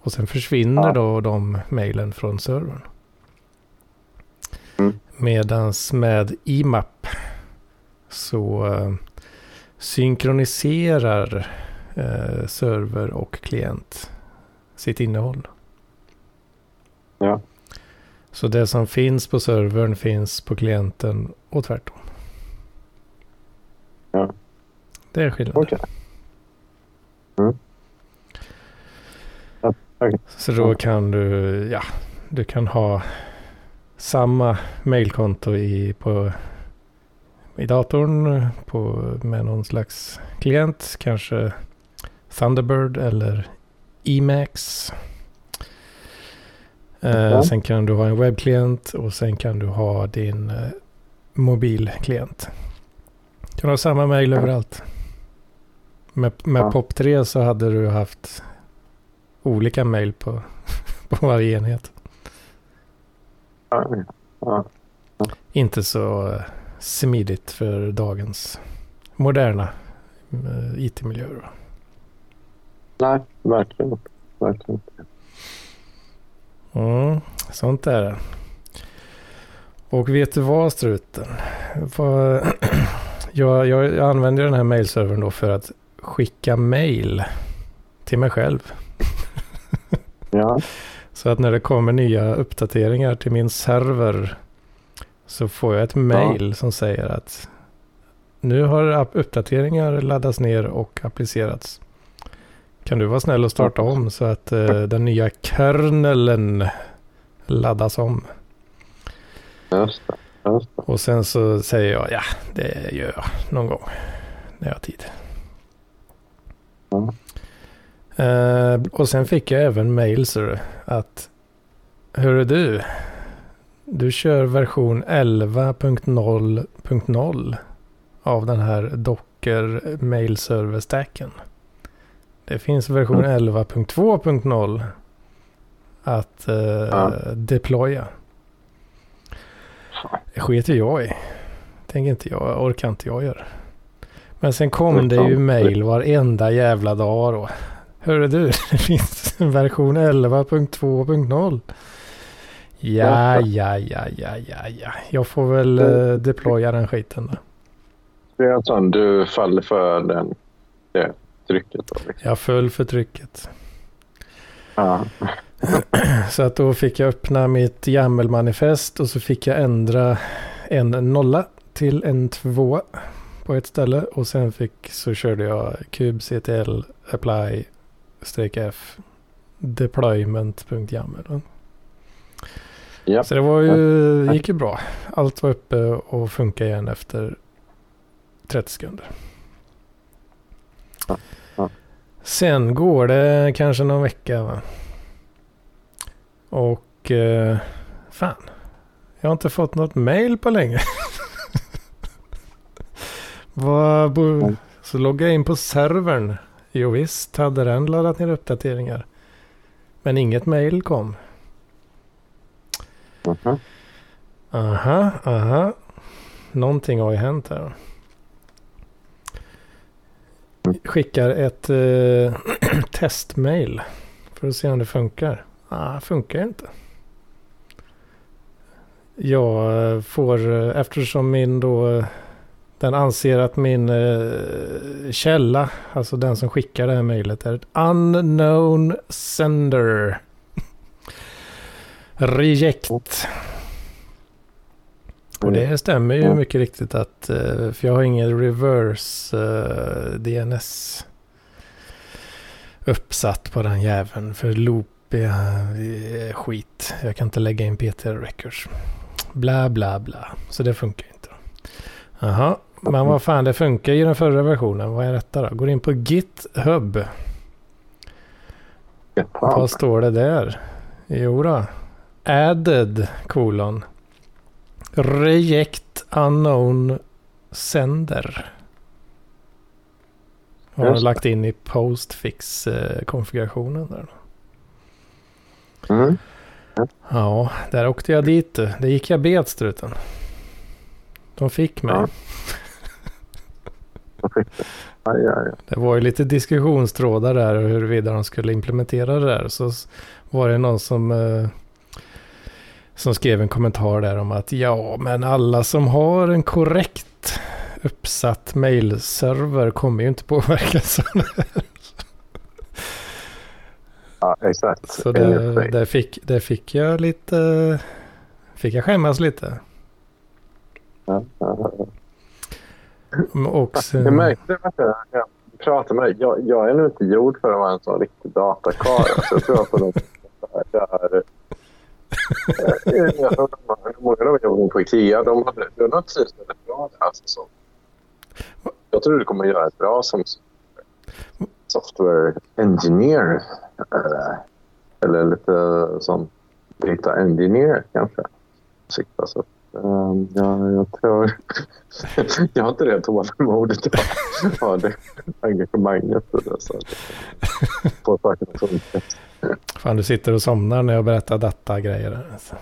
Och sen försvinner Ja. då de mailen från servern. Mm. Medans med IMAP så eh, synkroniserar eh, server och klient sitt innehåll. Ja. Så det som finns på servern finns på klienten och tvärtom. Ja. Det är skillnaden. Okej. Mm. Så då kan du, ja, du kan ha samma mailkonto i, på, i datorn på, med någon slags klient. Kanske Thunderbird eller Emacs. Eh. Sen kan du ha en webbklient och sen kan du ha din eh, mobilklient. Du kan ha samma mail överallt. Med, med Ja. POP3 så hade du haft olika mail på, på varje enhet. Ja, ja. Inte så eh, smidigt för dagens moderna eh, IT-miljöer. Nej, verkligen inte. Verkligen inte. Mm, sånt är det. Och vet du vad struten? Jag, jag använder den här mailservern då för att skicka mail till mig själv. Ja, Så att när det kommer nya uppdateringar till min server så får jag ett mail som säger att nu har uppdateringar laddats ner och applicerats. Kan du vara snäll och starta om så att eh, den nya kernelen laddas om. just det. Just det. Och sen så säger jag ja, det gör jag någon gång när jag har tid. Ja. Eh, och sen fick jag även mail du, att Hörru du, du kör version 11.0.0 av den här Docker mail server stacken. Det finns version Mm. 11.2.0 att eh, Ja. deploya. Det skiter jag i. Tänker inte jag, orkar inte jag göra. Men sen kom det ju mail varenda jävla dag då. Hörru du, det finns version 11.2.0. Ja, ja, ja, ja, ja, ja. Jag får väl eh, deploya den skiten då. Det är alltså du faller för den, det trycket. Då, liksom. Jag föll för trycket. ja. Så att då fick jag öppna mitt YAML-manifest och så fick jag ändra en nolla till en tvåa på ett ställe. Och sen fick så körde jag kubectl apply streck f deployment.yaml. Ja. Så det var ju, gick ju bra. Allt var uppe och funkade igen efter 30 sekunder. Ja. Sen går det kanske någon vecka va? Och eh, fan, jag har inte fått något mail på länge. Så loggar jag in på servern. Jo visst hade den laddat ner uppdateringar. Men inget mail kom. Mhm. Aha, aha. Någonting har ju hänt här. Skickar ett eh, testmail för att se om det funkar. Ah, funkar inte. Jag eh, får, eh, eftersom min då eh, Den anser att min eh, källa, alltså den som skickar det här mejlet, är ett unknown sender. Reject. Och det stämmer ju mycket riktigt att, eh, för jag har ingen reverse eh, DNS uppsatt på den jäveln. För loop är skit. Jag kan inte lägga in PT records. Bla bla bla. Så det funkar inte. Jaha, men vad fan det funkar i den förra versionen. Vad är detta då? Går in på GitHub. Vad står det där? Jo då. Added kolon. Reject unknown sender. Har jag lagt in i postfix-konfigurationen där. Mm. Ja, där åkte jag dit. Det gick jag bet struten. De fick mig. Ja. Aj, aj. Det var ju lite diskussionstrådar där huruvida de skulle implementera det där. Så var det någon som, eh, som skrev en kommentar där om att ja, men alla som har en korrekt uppsatt mailserver kommer ju inte påverkas av det. Ja, exakt. Så dig. det, fick, det fick jag lite, fick jag skämmas lite. Ja, ja, ja. Och Jag sen, märkte att jag, jag pratade med dig. Jag, jag är nog inte gjord för att vara en sån riktig datakarl. Alltså, jag tror jag får nog... Där, jag, jag tror de- många av jobben på Ikea, de hade, de har trivts väldigt bra där. Alltså, så. Jag tror du kommer att göra ett bra som software engineer. eh, Eller lite som data engineer kanske. Sikta, så. Um, ja, jag tror... jag har inte det tålamodet att ha det engagemanget. Så att få sakerna att funka. fan du sitter och somnar när jag berättar data-grejer. där, Alltså.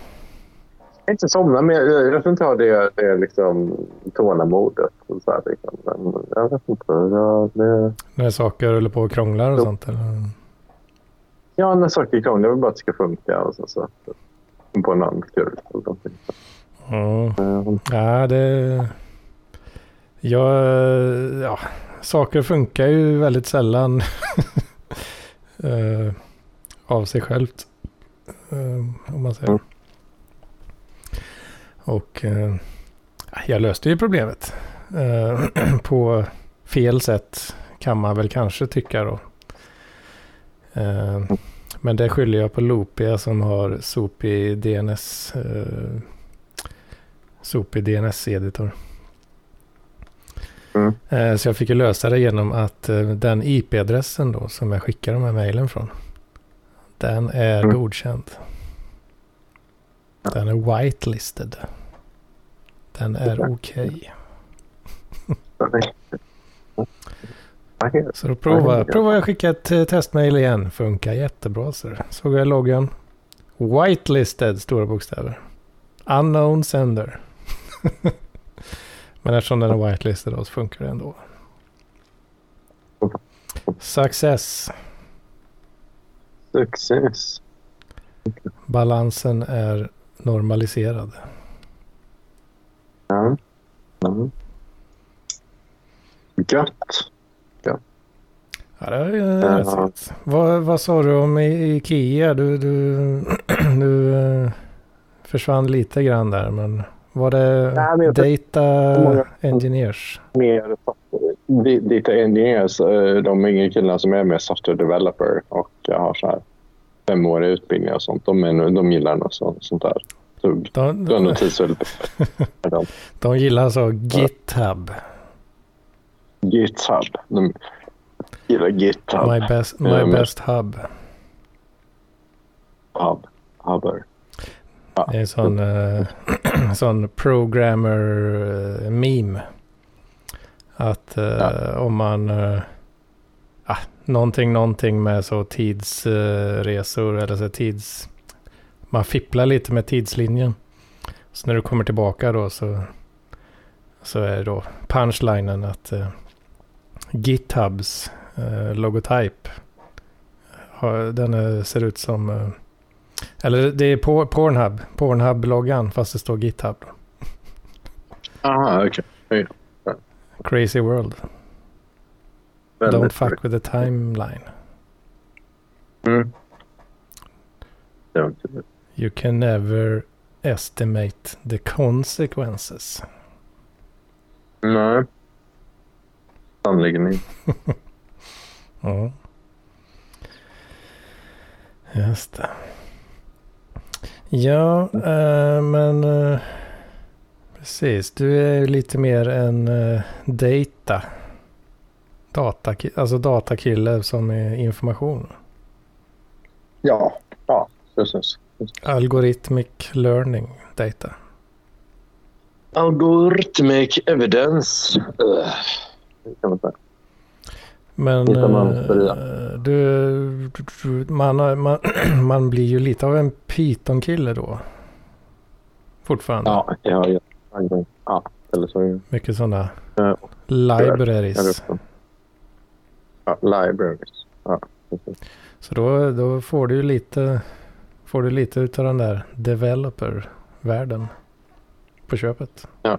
Jag inte somna, men jag, jag, jag tror inte jag har det, det liksom, tålamodet. och Så här, liksom. Men jag vet inte. Jag, det, När saker håller på och krånglar och Jo. sånt. Eller? ja, när saker är krångliga, jag vill bara att det ska funka. Och så, så, på en annan kul. eller någonting. Mm. Ja, det... Ja, ja, saker funkar ju väldigt sällan eh, av sig självt. eh, om man säger. Mm. Och eh, jag löste ju problemet. på fel sätt kan man väl kanske tycka då. Eh, men det skyller jag på Loopia som har sopig DNS. Sopig DNS-editor. Mm. Eh, Så jag fick ju lösa det genom att eh, den IP-adressen då som jag skickar de här mejlen från. Den är Mm. godkänd. Den är whitelisted. Den är okej. okej. Så då provar, Ja. provar jag skicka ett eh, testmail igen. Funkar jättebra. Så såg jag loggan. Whitelisted stora bokstäver. Unknown sender. Men eftersom den är whitelisted då så funkar det ändå. Success. Success. Balansen är normaliserad. Ja. Mm. Gött. Ja, det är ju häftigt. Vad, vad sa du om Ikea? Du, du, du eh, försvann lite grann där. Men var det Nej, Data många- Engineers? Mer software. Data engineers, eh, de yngre killarna som är mer software developer och jag har så här femåriga utbildningar och sånt. De, är, de gillar något sånt, sånt där. Tugg. De, De, de. De- gillar alltså GitHub. GitHub. De gillar GitHub. My best, my men- best hub. Hub. Hubber. Det är en sån, eh, sån programmer eh, meme. Att eh, Ja. om man... Uh, ah, någonting, någonting med så tidsresor eller så tids... Man fipplar lite med tidslinjen. Så när du kommer tillbaka då så, så är då punchlinen att eh, GitHubs eh, logotyp har, den är, ser ut som... eller det är på, Pornhub. Pornhub-loggan fast det står GitHub. Aha, okej. Crazy world. Väldigt Don't fuck with the timeline. Mm. You can never estimate the consequences. Nej. Sannerligen inte. Ja. Just det. Ja, eh, men eh, precis. Du är ju lite mer en eh, data. Data, alltså datakille som är information. Ja, ja, precis. Algorithmic learning data. Algorithmic evidence. Uh, det kan man säga. Men eh, du, man, man, man blir ju lite av en Python-kille då. Fortfarande. Ja, har ju... Ja, eller så. Mycket sådana Ja, libraries. Ja, libraries. Ja. Så då, då får du ju lite, får du lite utav den där developer-världen på köpet. Ja,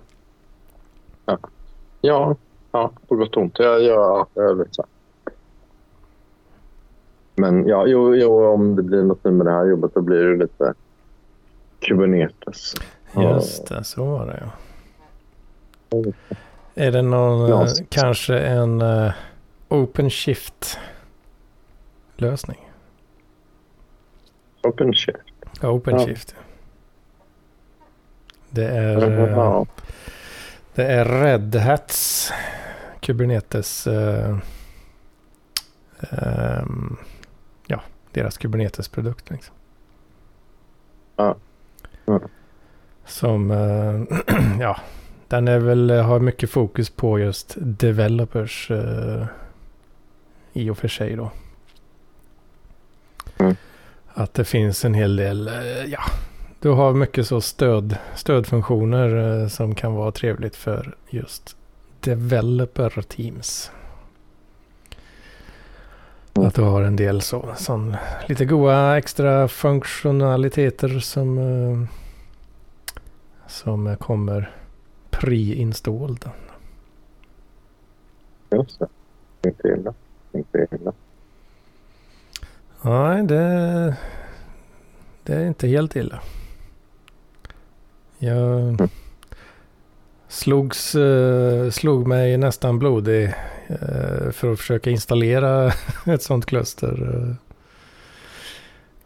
ja, på gott och ont. Jag, jag, jag lite så. Men ja, jo, jo, om det blir något nu med det här jobbet då blir det lite Kubernetes. Ja. Just det, så var det ja. Är det någon, Ja. eh, kanske en uh, OpenShift lösning? OpenShift. OpenShift. Det är, eh, Ja. det är Red Hats Kubernetes. eh, ehm, ja, deras Kubernetes-produkt. Liksom. Ja. Ja. Som, eh, ja, den är väl, har mycket fokus på just developers eh, i och för sig då. Mm. Att det finns en hel del, eh, ja, du har mycket så stöd, stödfunktioner eh, som kan vara trevligt för just developer teams. Mm. Att du har en del så, sån, lite goa extra funktionaliteter som, eh, som kommer pre-installed. Just det. Inte illa. Inte illa. Nej, det, det är inte helt illa. Jag slogs, eh, slog mig nästan blodig eh, för att försöka installera ett sånt kluster eh,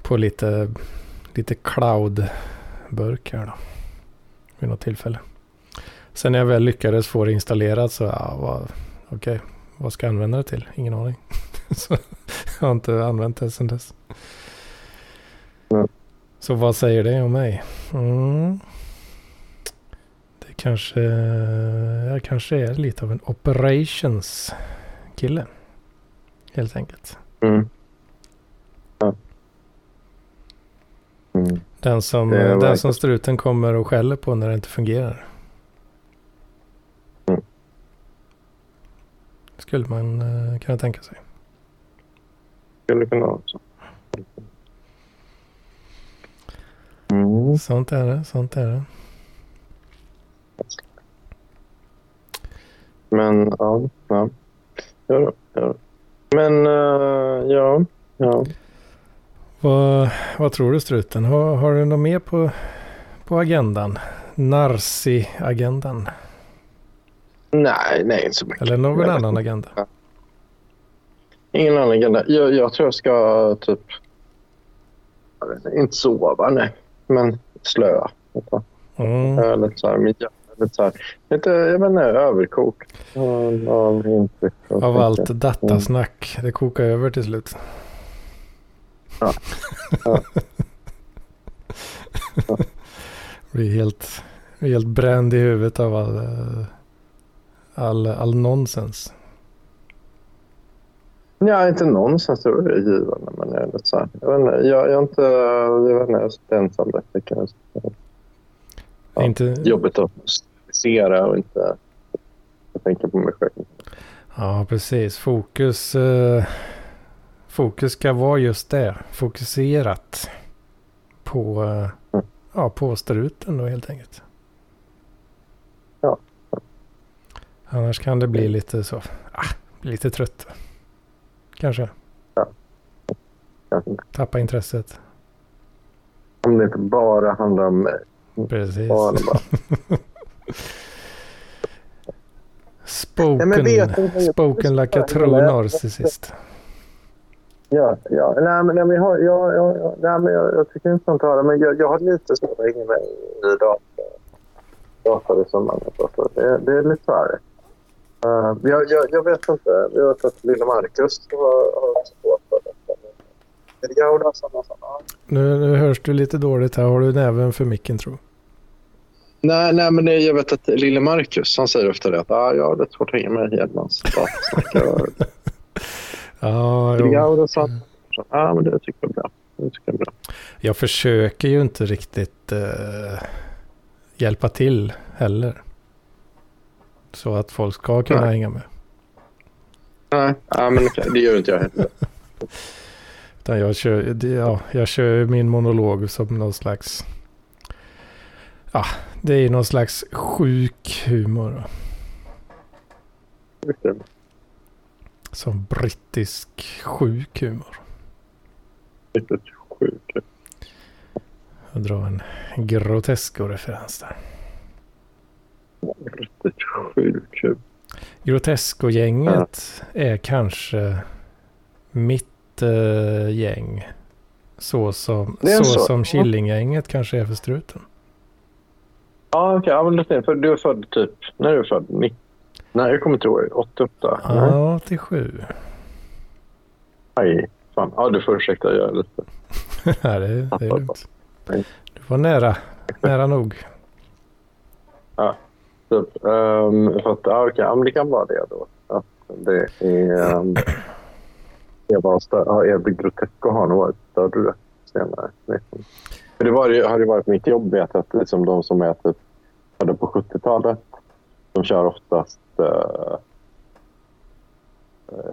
på lite, lite cloud-burk här då. Vid något tillfälle. Sen när jag väl lyckades få det installerat så, ja, vad, okej, vad ska jag använda det till? Ingen aning. så jag har inte använt det sedan dess. Så vad säger det om mig? Mm. Kanske, jag kanske är lite av en operations kille. Helt enkelt. Mm. Ja. Mm. Den som, den verkligen- som struten kommer och skäller på när det inte fungerar. Mm. Skulle man eh, kunna tänka sig. Skulle kunna vara så. Mm. Sånt är det, sånt är det. Men ja, ja. Ja, ja. Men eh, ja, ja. Vad, vad tror du struten? Har, har du något mer på, på agendan? Narsi-agendan? Nej, nej, inte så mycket. Eller någon vet annan agenda? Ingen annan agenda. Jag, jag tror jag ska typ... Jag vet inte, inte sova, nej. Men slöa. Mm. Är lite så här, mitt hjärta är lite så här, lite, jag vet inte, överkok. Av, av intryck. Av allt datasnack. Det kokar över till slut. Ja. Ja. Ja. Blir helt, helt bränd i huvudet av all, eh, all, all nonsens. Ja, inte jag det är givande. Men jag är lite så här, jag vet inte, jag, jag är inte, jag vet inte, jag sitter ensam där. Det kan Ja. Inte, jobbigt att sterilisera och inte tänker på mig själv. ja, precis. Fokus, eh, fokus ska vara just det. Fokuserat på, eh, Mm. ja, på struten då helt enkelt. Ja. Annars kan det bli lite så, ah, lite trött. Kanske. Kanske inte. Tappa intresset. Om det inte bara handlar om mig. Precis. Bara, bara. Spoken, Nej, vet jag- spoken like a true narcissist. Ja, ja. Nej, men, nej, men, jag, har- jag, jag, jag, nej, men jag, jag tycker inte sånt höra, men jag, jag har lite att hänga med i data. Det, det är lite här. Uh, jag, jag, jag vet inte. Jag vet att lilla Marcus har, har svårt för detta. Men Jag och samma sak. Nu, nu hörs du lite dåligt här. Har du näven för micken tror Nej, nej, men jag vet att lille Marcus han säger ofta det att ah, jag har lite svårt att hänga med i datasnack. Ja, jo. Ja, men det tycker jag är bra. Det tycker jag är bra. Jag försöker ju inte riktigt eh, hjälpa till heller. Så att folk ska kunna Nej. hänga med. Nej, ja, men det gör inte jag heller. Utan jag kör, ja, jag kör min monolog som någon slags... Ja, det är någon slags sjuk humor. då. Som brittisk sjuk humor. Riktigt sjukt. Jag drar en Grotesco-referens där. Riktigt sjukt. Grotesco-gänget är kanske mitt eh, gäng. Så som, så så. som Killinggänget kanske är för struten. Ja, okej. Ja, men är för du är född typ... När är du född? Ni- Nej, jag kommer inte ihåg. 88? Nej. Ja, till sju. Nej. Fan. Ja, du får ursäkta. Jag är lite... Ja, det, det är lugnt. Nej. Du var nära. Nära nog. Typ, um, för att, ja, okej. Ja, men det kan vara det då. Att det är... Um, var stö- ja, Edvin Grotesco har nog varit större senare. För det var, ju- har ju varit mitt jobb jag, att liksom de som är typ födda på 70-talet de kör oftast eh,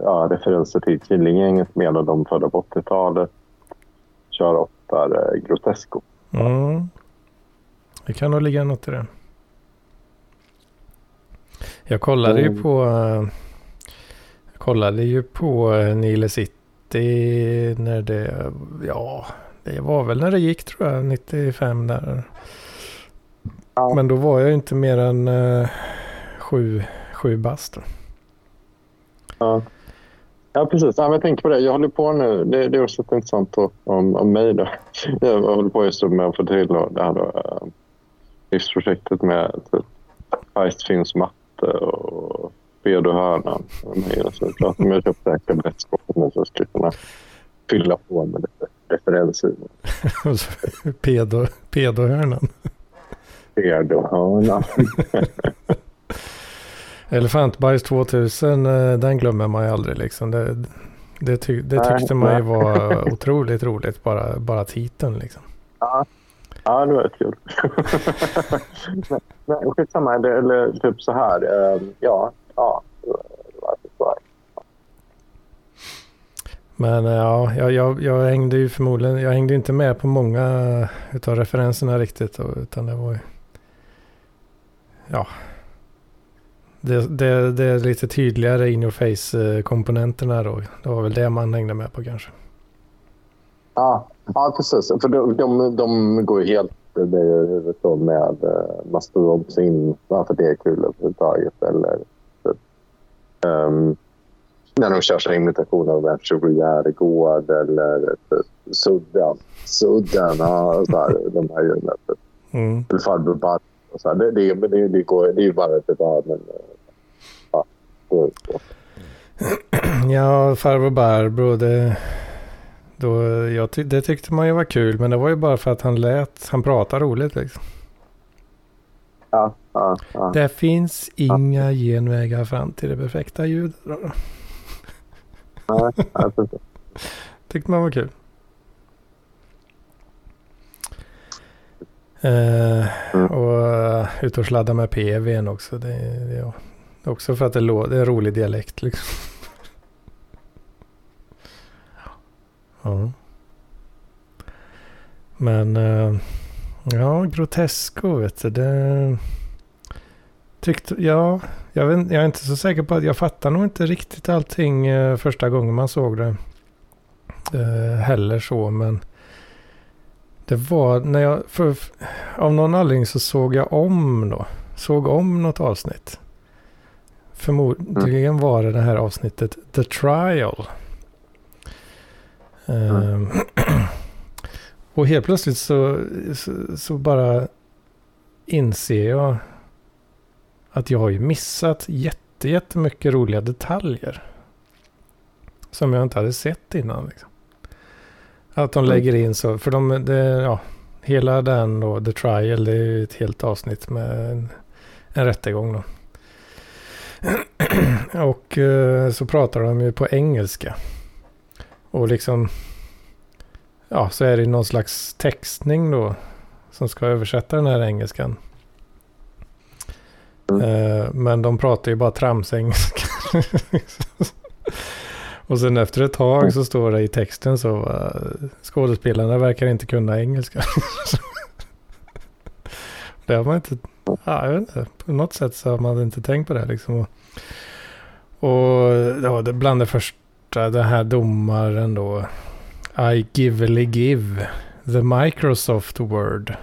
ja, referenser till Killinggänget medan de födda på 80-talet kör oftare Grotesco. Mm. Det kan nog ligga något i det. Jag kollade ju Mm. på... eh, Jag kollade ju på eh, Nile City när det... Ja, det var väl när det gick tror jag. 95 där. Ja. Men då var jag ju inte mer än uh, sju, sju bast. Ja. Ja, precis. Ja, jag tänker på det. Jag håller på nu. Det, det är också lite intressant då, om, om mig. Då. Jag håller på just med att få till då, det här då, eh, livsprojektet med typ, Feist finns matte och Bedohörnan. Jag att köpa det här kabinettsskåpet nu så jag skulle kunna fylla på med lite referenser. Pedo, pedohörnan. Bedohörnan. Elefantbajs 2000, eh, den glömmer man ju aldrig liksom. Det, det, ty, det Nej, tyckte man ju nej. var otroligt roligt, bara, bara titeln liksom. Ja, ja det var kul. men, skitsamma, eller, eller typ så här. eh, ja, ja. det var- det var så här. Men eh, ja, jag, jag, jag hängde ju förmodligen, jag hängde inte med på många eh, utav referenserna riktigt. Utan det var ju, ja. Det, det, det är lite tydligare in your face eh, komponenterna då. Det var väl det man hängde med på kanske. Ja, ja precis. För de, de, de går ju helt det är ju huvudet då med uh, om in varför det är kul överhuvudtaget. Eller typ, när de kör sin imitation av en Chevrolet eller Sudden. Sudden, ja, så här, de här grejerna. Typ. Mm. Farbror och så här. Det, det, men det, det, går, det är ju bara typ, ja, men, eh, ja, det, det. Ja, farbror Barbro, det, då, jag ty, det tyckte man ju var kul. Men det var ju bara för att han lät, han pratade roligt liksom. Ja, ja, ja. Det finns inga genvägar fram till det perfekta ljudet. Nej. Tyckte man var kul. Eh, Mm. och uh, ut och sladda med PVn också. Det, det, också för att det, lå- det är en rolig dialekt liksom. ja. Men eh, ja, Grotesco vet du. Det, tyckte, ja, jag, vet, jag är inte så säker på att jag fattar nog inte riktigt allting eh, första gången man såg det. Eh, heller så, men det var när jag, för, av någon anledning så såg jag om då, såg om något avsnitt. Förmodligen var det det här avsnittet The Trial. Mm. Uh, och helt plötsligt så, så, så, bara inser jag att jag har ju missat jätte, jättemycket roliga detaljer. Som jag inte hade sett innan. Liksom. Att de mm. lägger in så, för de, det, ja, hela den då, The Trial, det är ju ett helt avsnitt med en, en rättegång då. och eh, så pratar de ju på engelska. Och liksom, ja, så är det någon slags textning då som ska översätta den här engelskan. Mm. Eh, men de pratar ju bara tramsengelska. och sen efter ett tag så står det i texten så uh, skådespelarna verkar inte kunna engelska. det har man inte, ja, jag vet inte, på något sätt så har man inte tänkt på det liksom. Och, och ja, det bland det första, den här domaren då. I gively give the Microsoft word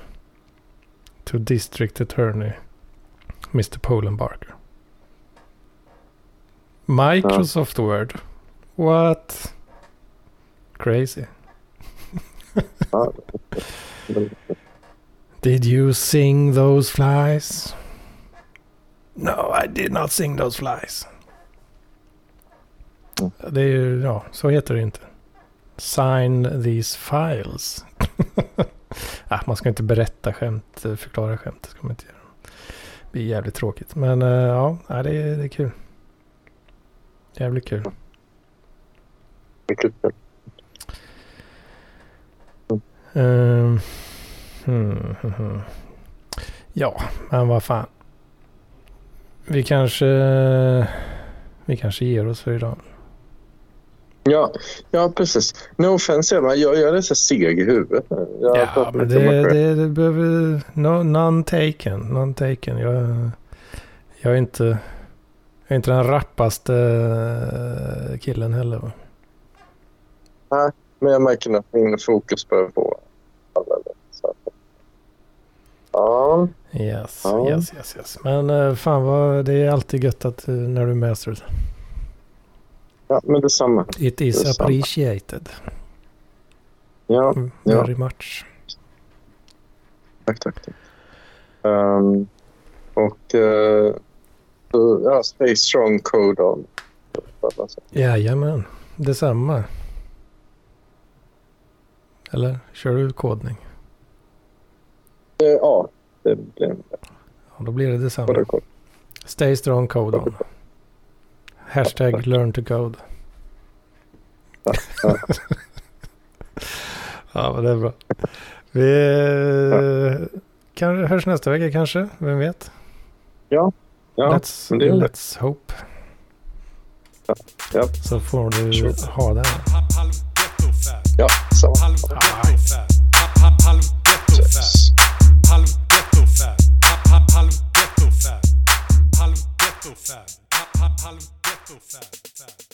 to district attorney Mr. Polen Barker. Microsoft ja. Word. What? Crazy. did you sing those flies? No, I did not sing those flies. Det är ju, ja, så heter det inte. Sign these files. ah, man ska inte berätta skämt, förklara skämt. Det ska man inte göra. Det blir jävligt tråkigt. Men uh, ja, det är, det är kul. Jävligt kul. Mycket kul. Mm. hmm, hmm, hmm. Ja, men vad fan. Vi kanske, vi kanske ger oss för idag. Ja, ja precis. No offense, jag, jag är så seg i huvudet. Jag ja, men det, det, det, behöver... No, none taken. None taken. Jag, jag, är inte, jag är inte den rappaste eh, killen heller. Va? Nej, men jag märker att min fokus börjar på Ja. Yes, ja. yes, yes, yes. Men uh, fan vad det är alltid gött att uh, när du är med Ja, men detsamma. It is detsamma. appreciated. Ja, mm, Very ja. much. Tack, tack. tack. Um, och uh, ja, stay strong code on. Jajamän, detsamma. Eller kör du kodning? Uh, ja, det blir Ja, då blir det detsamma. Stay strong code on. Hashtag learn to code. Ja, men det är bra. Vi kanske hörs nästa vecka kanske, vem vet? Ja, ja let's, det let's hope. Ja, ja. Så får du sure. ha den. Ja, så. Halv so fat. fast.